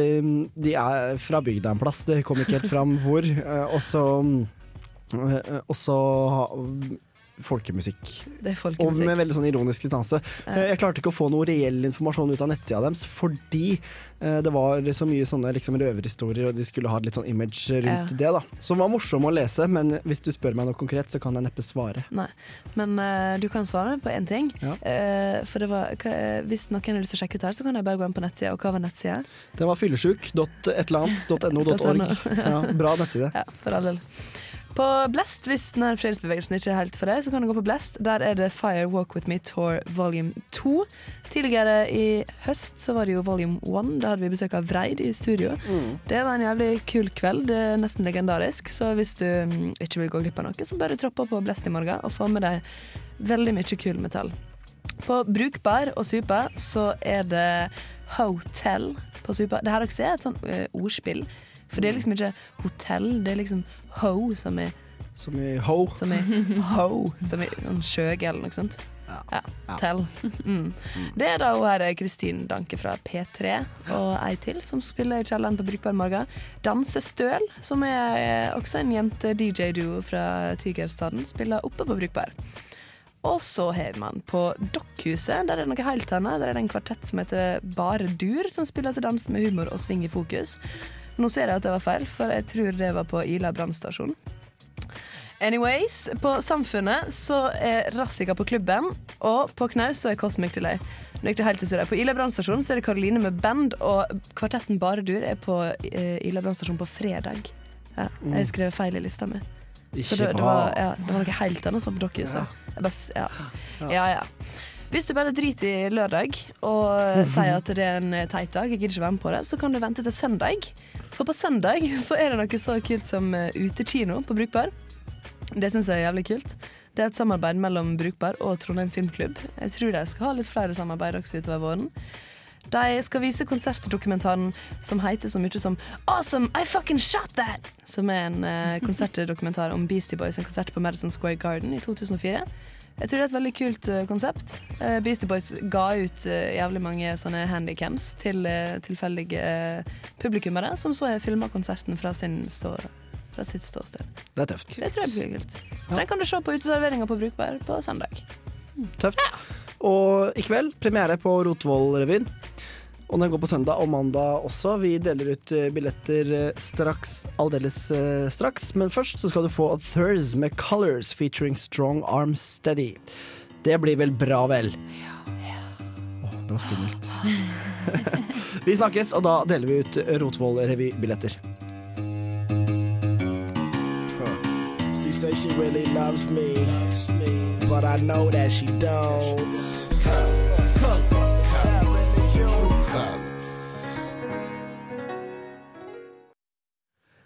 de er fra bygda en plass, det kom ikke helt fram hvor. Eh, Og så Og så folkemusikk.
Det er folkemusikk.
Og med veldig sånn ironisk distanse. Eh, Jeg klarte ikke å få noe reell informasjon ut av nettsida deres, fordi eh, det var så mye sånne liksom, røverhistorier, og de skulle ha litt sånn image rundt
Ja.
det, da. Som var morsom å lese, men hvis du spør meg noe konkret, så kan jeg neppe svare.
Nei, men uh, du kan svare på én ting.
Ja.
Uh, for det var, hva, hvis noen har lyst til å sjekke ut her, så kan jeg bare gå inn på nettsida. Og hva var nettsida?
Den var fyllesjuk.et-eller-annet.no.org. Ja, bra nettside.
Ja, for all del. På Blest, hvis denne fredsbevegelsen ikke er helt for deg, så kan du gå på Blest. Der er det Fire Walk With Me Tour volume 2. Tidligere i høst så var det jo volume 1. Da hadde vi besøk av Vreid i studio. Det var en jævlig kul kveld. Det er nesten legendarisk. Så hvis du mm, ikke vil gå glipp av noe, så bare tropp på Blest i morgen og få med deg veldig mye kul metall. På Brukbar og Supa så er det Hotel på Supa. Det her også er et sånn eh, ordspill. For det er liksom ikke hotell, det er liksom ho, som i
Som i ho.
Som i ho, som i en skjøge eller noe sånt. Ja. Tell. Mm. Det er da hun her Kristin Danke fra P3 og ei til som spiller i kjelleren på Brukbar Morgen. Dansestøl, som er også en jente-DJ-duo fra Tigerstaden, spiller oppe på Brukbar. Og så har man på Dokkhuset, der er det noe helt annet. Der er det en kvartett som heter Bare Dur, som spiller til dans med humor og sving i fokus. Nå ser jeg at det var feil, for jeg tror det var på Ila brannstasjon. Anyways, på Samfunnet så er Rassika på klubben, og på Knaus så er Cosmic Delay. Nå gikk det helt til. På Ila brannstasjon så er det Karoline med band, og kvartetten Bare Dur er på eh, Ila brannstasjon på fredag. Ja, jeg har skrevet feil i lista mi. Så det, det, var, ja, det var noe helt annet som dere sa. Ja. ja, ja. Hvis du bare driter i lørdag og sier at det er en teit dag, jeg gidder ikke være med på det, så kan du vente til søndag. For på søndag så er det noe så kult som eh, utekino på Brukbar. Det syns jeg er jævlig kult. Det er et samarbeid mellom Brukbar og Trondheim Filmklubb. Jeg tror de skal ha litt flere samarbeid også utover våren. De skal vise konsertdokumentaren som heter så mye som Awesome, I fucking shot that! Som er en eh, konsertdokumentar om Beastie Boys, en konsert på Madison Square Garden i 2004. Jeg tror det er et veldig kult uh, konsept. Uh, Beastie Boys ga ut uh, jævlig mange sånne handycams til tilfeldige publikummere, som så filma konserten fra, sin stå, fra sitt ståsted.
Det er tøft.
Det tror jeg blir kult. Så den kan du se på uteserveringa på Brukbar på søndag.
Tøft. Og i kveld premiere på Rotvoll-revyen. Og den går på søndag og mandag også. Vi deler ut eh, billetter eh, straks, aldeles eh, straks. Men først så skal du få A Thurs med Colors featuring Strong Arm Steady. Det blir vel bra, vel? Ja. Åh, det var skummelt. vi snakkes, og da deler vi ut Rotvoll-revybilletter.
She says she really loves me, but I know that she don't.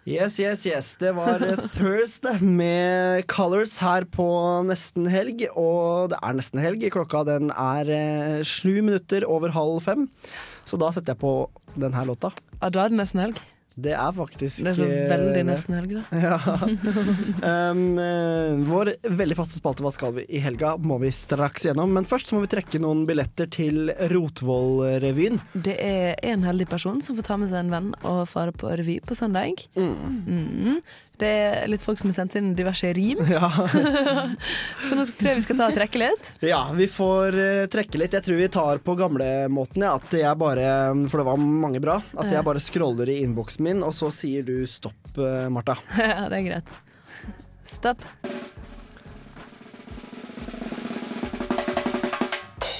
Yes, yes, yes. Det var eh, Thursday med Colors her på nesten helg. Og det er nesten helg. Klokka den er eh, sju minutter over halv fem. Så da setter jeg på denne låta.
Ja, da er det nesten helg.
Det er faktisk
Det er så
eh,
veldig nesten helg, da.
Ja. Um, vår veldig faste spalte Hva skal vi i helga må vi straks gjennom. Men først så må vi trekke noen billetter til Rotvoll-revyen.
Det er en heldig person som får ta med seg en venn og fare på revy på søndag. Mm. Det er litt folk som har sendt inn diverse rim. så nå tror jeg vi skal ta og trekke litt.
Ja, vi får eh, trekke litt. Jeg tror vi tar på gamlemåten, ja. At jeg bare For det var mange bra. At jeg bare scroller i innboksen min, og så sier du stopp, Marta. Martha.
ja, det er greit. Stopp.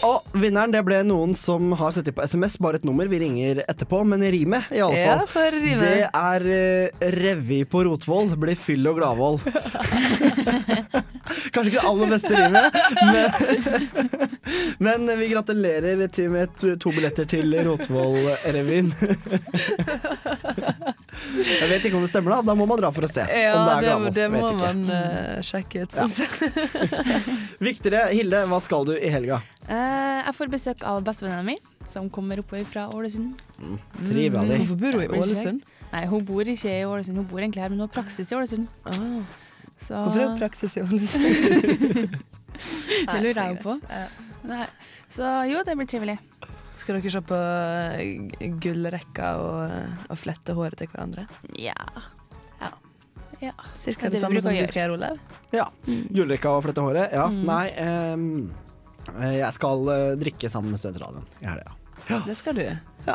Og vinneren det ble noen som har sett det på SMS, bare et nummer. Vi ringer etterpå, men rimet i alle
Ja,
fall. Det er uh, revy på Rotvoll. Blir fyll og gladvold. Kanskje ikke det aller beste rimet, men, men vi gratulerer til med to- billetter til Rotvoll-revyen. Jeg vet ikke om det stemmer, da. Da må man dra for å se.
Ja,
om det er
det, det må
ikke.
man uh, sjekke ut, synes ja.
Viktigere, Hilde, hva skal du i helga?
Uh, jeg får besøk av bestevenninna mi, som kommer oppover fra Ålesund.
Trivelig.
Hvorfor bor hun i Ålesund?
Nei, hun bor ikke i Ålesund, hun bor egentlig her, men hun har praksis i Ålesund. Så-
Hvorfor er det praksis i Ålesund?
det lurer jeg jo på. Nei. Så jo, det blir trivelig.
Skal dere se på eh, gullrekka og, og flette håret til hverandre?
Ja. Ja. ja.
Cirka
Det
det samme som du skal gjøre, Olav?
Ja. Gullrekka og flette håret? Ja.
Mm.
Nei, ehm, eh, jeg skal eh, drikke sammen med Studentradioen i helga.
Det skal du.
Ja.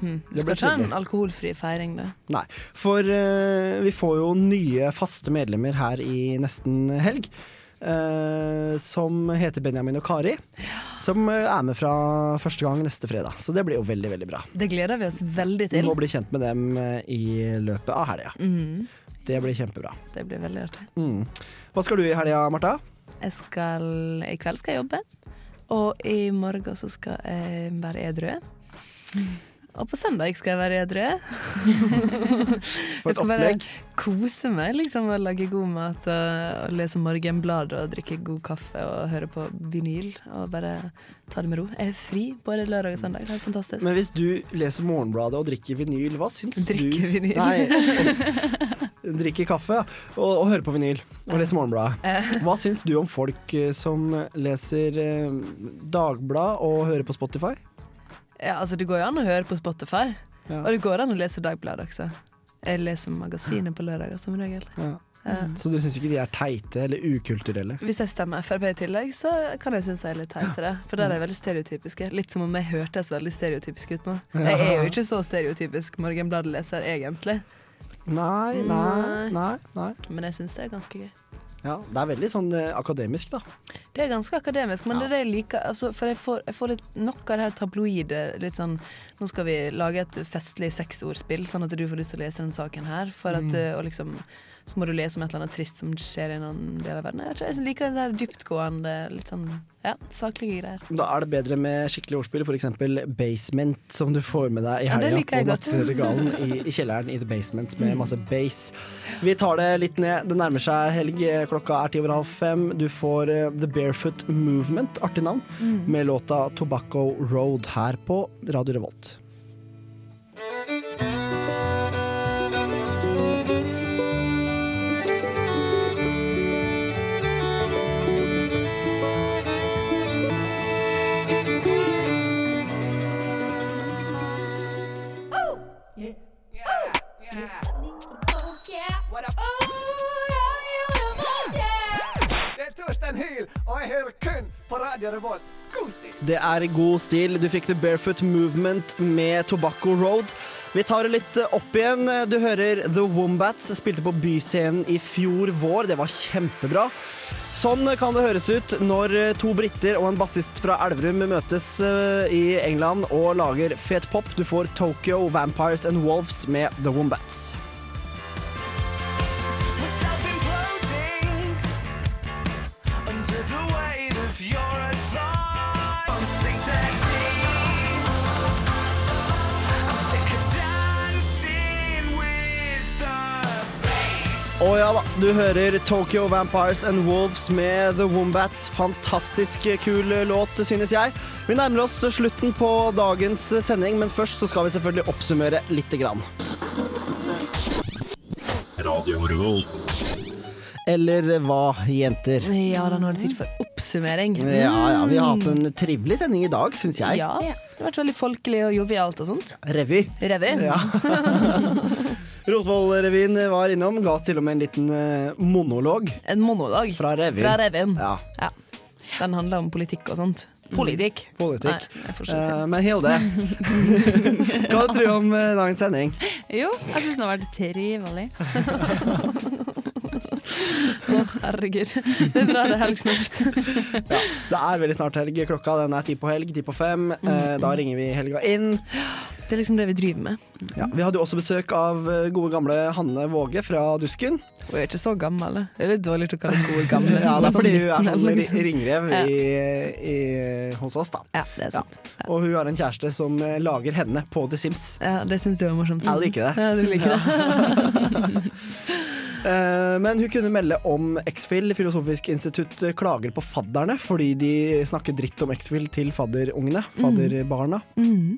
Hmm. Du skal ikke ha en alkoholfri feiring, da?
Nei, for uh, vi får jo nye faste medlemmer her i nesten helg. Uh, som heter Benjamin og Kari. Som eh, er med fra første gang neste fredag. Så det blir jo veldig, veldig bra.
Det gleder vi oss veldig
Vi
til.
må bli kjent med dem i løpet av helga.
Mm.
Det blir kjempebra.
Det blir veldig artig.
Mm. Hva skal du i helga, Marta?
Jeg skal, I kveld skal jeg jobbe, og i morgen så skal jeg være edru. Og på søndag skal jeg være edru.
For et opplegg.
kose meg liksom, og lage god mat og, og lese morgenblader og drikke god kaffe og høre på vinyl og bare ta det med ro. Jeg er fri både lørdag og søndag. Det er fantastisk.
Men hvis du leser Morgenbladet og drikker vinyl, hva syns
Drikker
du
vinyl.
Nei, drikker kaffe og, og hører på vinyl og leser Morgenbladet. Hva syns du om folk eh, som leser eh, Dagblad og hører på Spotify?
Ja, altså Det går jo an å høre på Spotify,
Ja.
og det går an å lese Dagbladet også. Jeg leser magasinet på lørdager som regel.
Ja.
Ja.
Så du syns ikke de er teite eller ukulturelle?
Hvis jeg stemmer Frp i tillegg, så kan jeg synes det er litt teitere. For der er de veldig stereotypiske. Litt som om jeg hørtes veldig stereotypisk ut nå. Jeg er jo ikke så stereotypisk Morgenbladet-leser, egentlig.
Nei, nei, nei. nei.
Men jeg syns det er ganske gøy.
Ja, det er veldig sånn eh, akademisk, da.
Det er ganske akademisk, men det er det jeg liker. Altså, for jeg får, jeg får litt nok av det her tabloide. Litt sånn Nå skal vi lage et festlig seksordspill, sånn at du får lyst til å lese den saken her. For at,
Mm.
eh, og liksom Så må du lese om et eller annet trist som skjer i en del av verden. Jeg, ikke, jeg liker det der dyptgående, litt sånn ja, saklige greier.
Da er det bedre med skikkelig ordspill, f.eks. basement, som du får med deg i
Ja,
helga
jeg
på. Nattregalen i, i kjelleren i The Basement med masse bass. Vi tar det litt ned. Det nærmer seg helg. Klokka er ti over halv fem. Du får uh, The Barefoot Movement, artig navn,
Mm.
med låta Tobacco Road her på Radio Revolt.
På var God stil!
Det er god stil. Du fikk The Barefoot Movement med Tobacco Road. Vi tar det litt opp igjen. Du hører The Wombats spilte på Byscenen i fjor vår. Det var kjempebra. Sånn kan det høres ut når to briter og en bassist fra Elverum møtes eh, i England og lager fet pop. Du får Tokyo Vampires and Wolves med The Wombats.
Bass.
oh, ja da, du hører Tokyo Vampires and Wolves med The Wombats. Fantastisk kul låt, synes jeg. Vi nærmer oss slutten på dagens sending, men først så skal vi selvfølgelig oppsummere lite grann.
Radio Revolt.
Eller hva, jenter?
Ja da, nå er det tid for oppsummering.
Ja, ja, vi har hatt en trivelig sending i dag, syns jeg.
Ja, det har vært veldig folkelig og jovialt og sånt.
Revy.
Revy.
Ja. Rotvoll-revyen var innom, ga oss til og med en liten eh, monolog.
En monolog
Fra revyen.
fra revyen.
Ja.
Den handler om politikk og sånt. Politikk.
Politikk.
Nei, uh,
Eh, men Hilde, hva tror du om eh, dagens sending?
Jo, jeg syns den har vært trivelig.
Å, herregud. Det er bra det er helg snart.
Ja, det er veldig snart helg. Klokka den er ti på helg, ti på fem. Eh, Da ringer vi helga inn.
Det er liksom det vi driver med.
Ja, vi hadde jo også besøk av eh, gode gamle Hanne Våge fra Dusken.
Hun er ikke så gammel, da. Det er litt dårlig å kalle henne gode gamle.
Ja, det er fordi hun er
Sånn
sånn
19,
ri-
liksom.
ringrev
Ja.
i, i, hos oss, da.
Ja, det er sant.
Og hun har en kjæreste som eh, lager henne på The Sims.
Ja, det syns du var morsomt.
Jeg liker det.
Ja, du liker det.
Eh, Men hun kunne melde om X-Fill. Filosofisk institutt klager på fadderne fordi de snakker dritt om X-Fill til fadderungene. Fadderbarna.
Mm.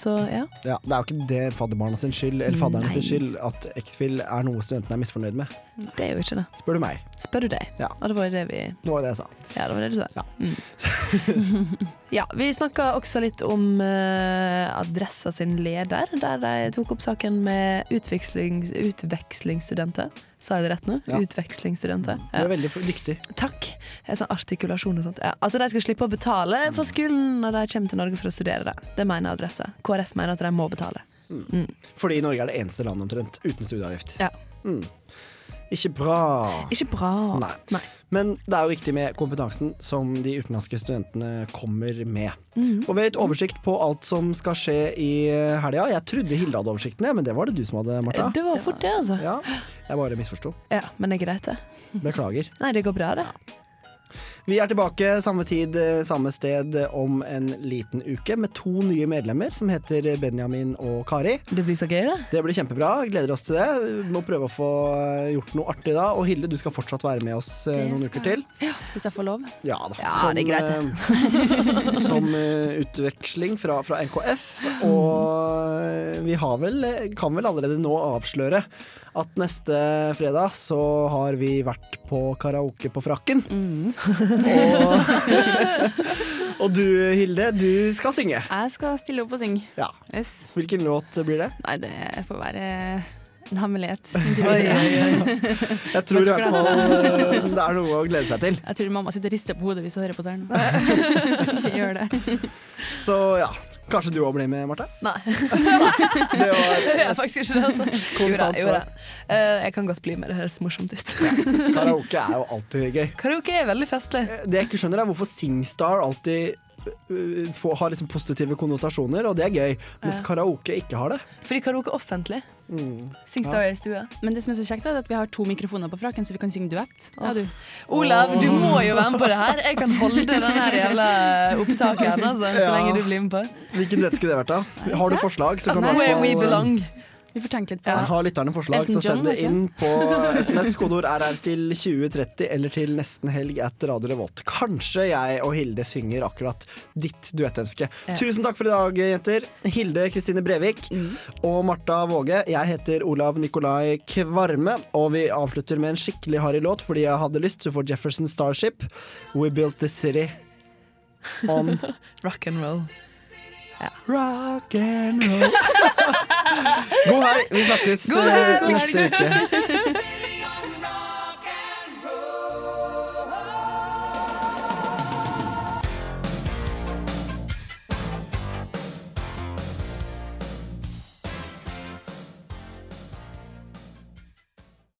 Så ja.
Ja, det er jo ikke det fadderbarna sin skyld eller fadderne sin skyld at X-Fill er noe studentene er misfornøyd med.
Det er jo ikke det.
Spør du meg.
Spør du deg.
Ja.
Og det var jo det vi
Det var det jeg sa.
Ja, det var det du sa. Mm. ja, vi snakka også litt om uh, Adressa sin leder, der de tok opp saken med utvekslings, utvekslingsstudenter. Sa jeg det rett nå?
Ja.
Utvekslingsstudenter.
Du er veldig dyktig.
Takk. Sa artikulasjon og sånt. Ja. At de skal slippe å betale for skolen når de kommer til Norge for å studere det. Det mener Adressa. KrF mener at de må betale. Mm.
Fordi Norge er det eneste landet omtrent uten studieavgift.
Ja.
Mm. Ikke bra.
Ikke bra.
Nei. Men det er jo viktig med kompetansen som de utenlandske studentene kommer med.
Mm.
Og vi har gitt oversikt på alt som skal skje i helga. Jeg trodde Hilde hadde oversikten, men det var det du som hadde, Martha.
Det var fort det, altså.
Ja, jeg bare misforsto.
Ja, men det er greit, det.
Beklager.
Nei, det går bra, det.
Vi er tilbake samme tid, eh, samme sted om en liten uke med to nye medlemmer som heter Benjamin og Kari.
Det blir så gøy, det.
Det blir kjempebra. Gleder oss til det. Vi må prøve å få gjort noe artig da. Og Hilde, du skal fortsatt være med oss eh,
Det
noen uker til.
Ja, hvis jeg får lov.
Ja da.
Ja, det er greit,
eh, som utveksling fra, fra NKF. Og vi har vel, kan vel allerede nå avsløre at neste fredag så har vi vært på karaoke på Frakken. Og, og du Hilde, du skal synge.
Jeg skal stille opp og synge.
Ja.
Yes.
Hvilken låt blir det?
Nei, det får være en hemmelighet.
Jeg tror i hvert fall eh, det er noe å glede seg til.
Jeg tror mamma sitter og rister på hodet hvis hun hører på her. Ikke gjør det.
Så ja, kanskje du òg blir med, Marte?
Nei.
Det var
Jeg faktisk ikke det, altså. Jo da, jo da. Eh, jeg kan godt bli med, det høres morsomt ut.
Karaoke er jo alltid gøy.
Karaoke er veldig festlig.
Det jeg ikke skjønner, er hvorfor Singstar alltid uh, får, har liksom positive konnotasjoner, og det er gøy, mens
Ja.
karaoke ikke har det.
Fordi karaoke er offentlig.
Mm.
Singstar er i stua.
Men det som er så kjekt, er at vi har to mikrofoner på fraken, så vi kan synge duett. Ja, du.
Olav, du må jo være med på det her. Jeg kan holde den her jævla opptaket altså, så
Ja.
lenge du blir med på.
Hvilken duett skulle det vært, da? Har du forslag, så kan du
Where we belong.
Vi får tenke litt på
Ja. Har lytterne forslag,
Elton
så send
John,
det inn på SMS. Kodeord RR til 2030 eller til nesten helg at Radio Revolt. Kanskje jeg og Hilde synger akkurat ditt duettønske.
Ja.
Tusen takk for i dag, jenter. Hilde Kristine Brevik og Marta Våge. Jeg heter Olav Nikolai Kvarme, og vi avslutter med en skikkelig harry låt fordi jeg hadde lyst til å få Jefferson Starship. We built the city on
Rock and roll.
Rock and roll. God helg. Vi snakkes eh, neste uke.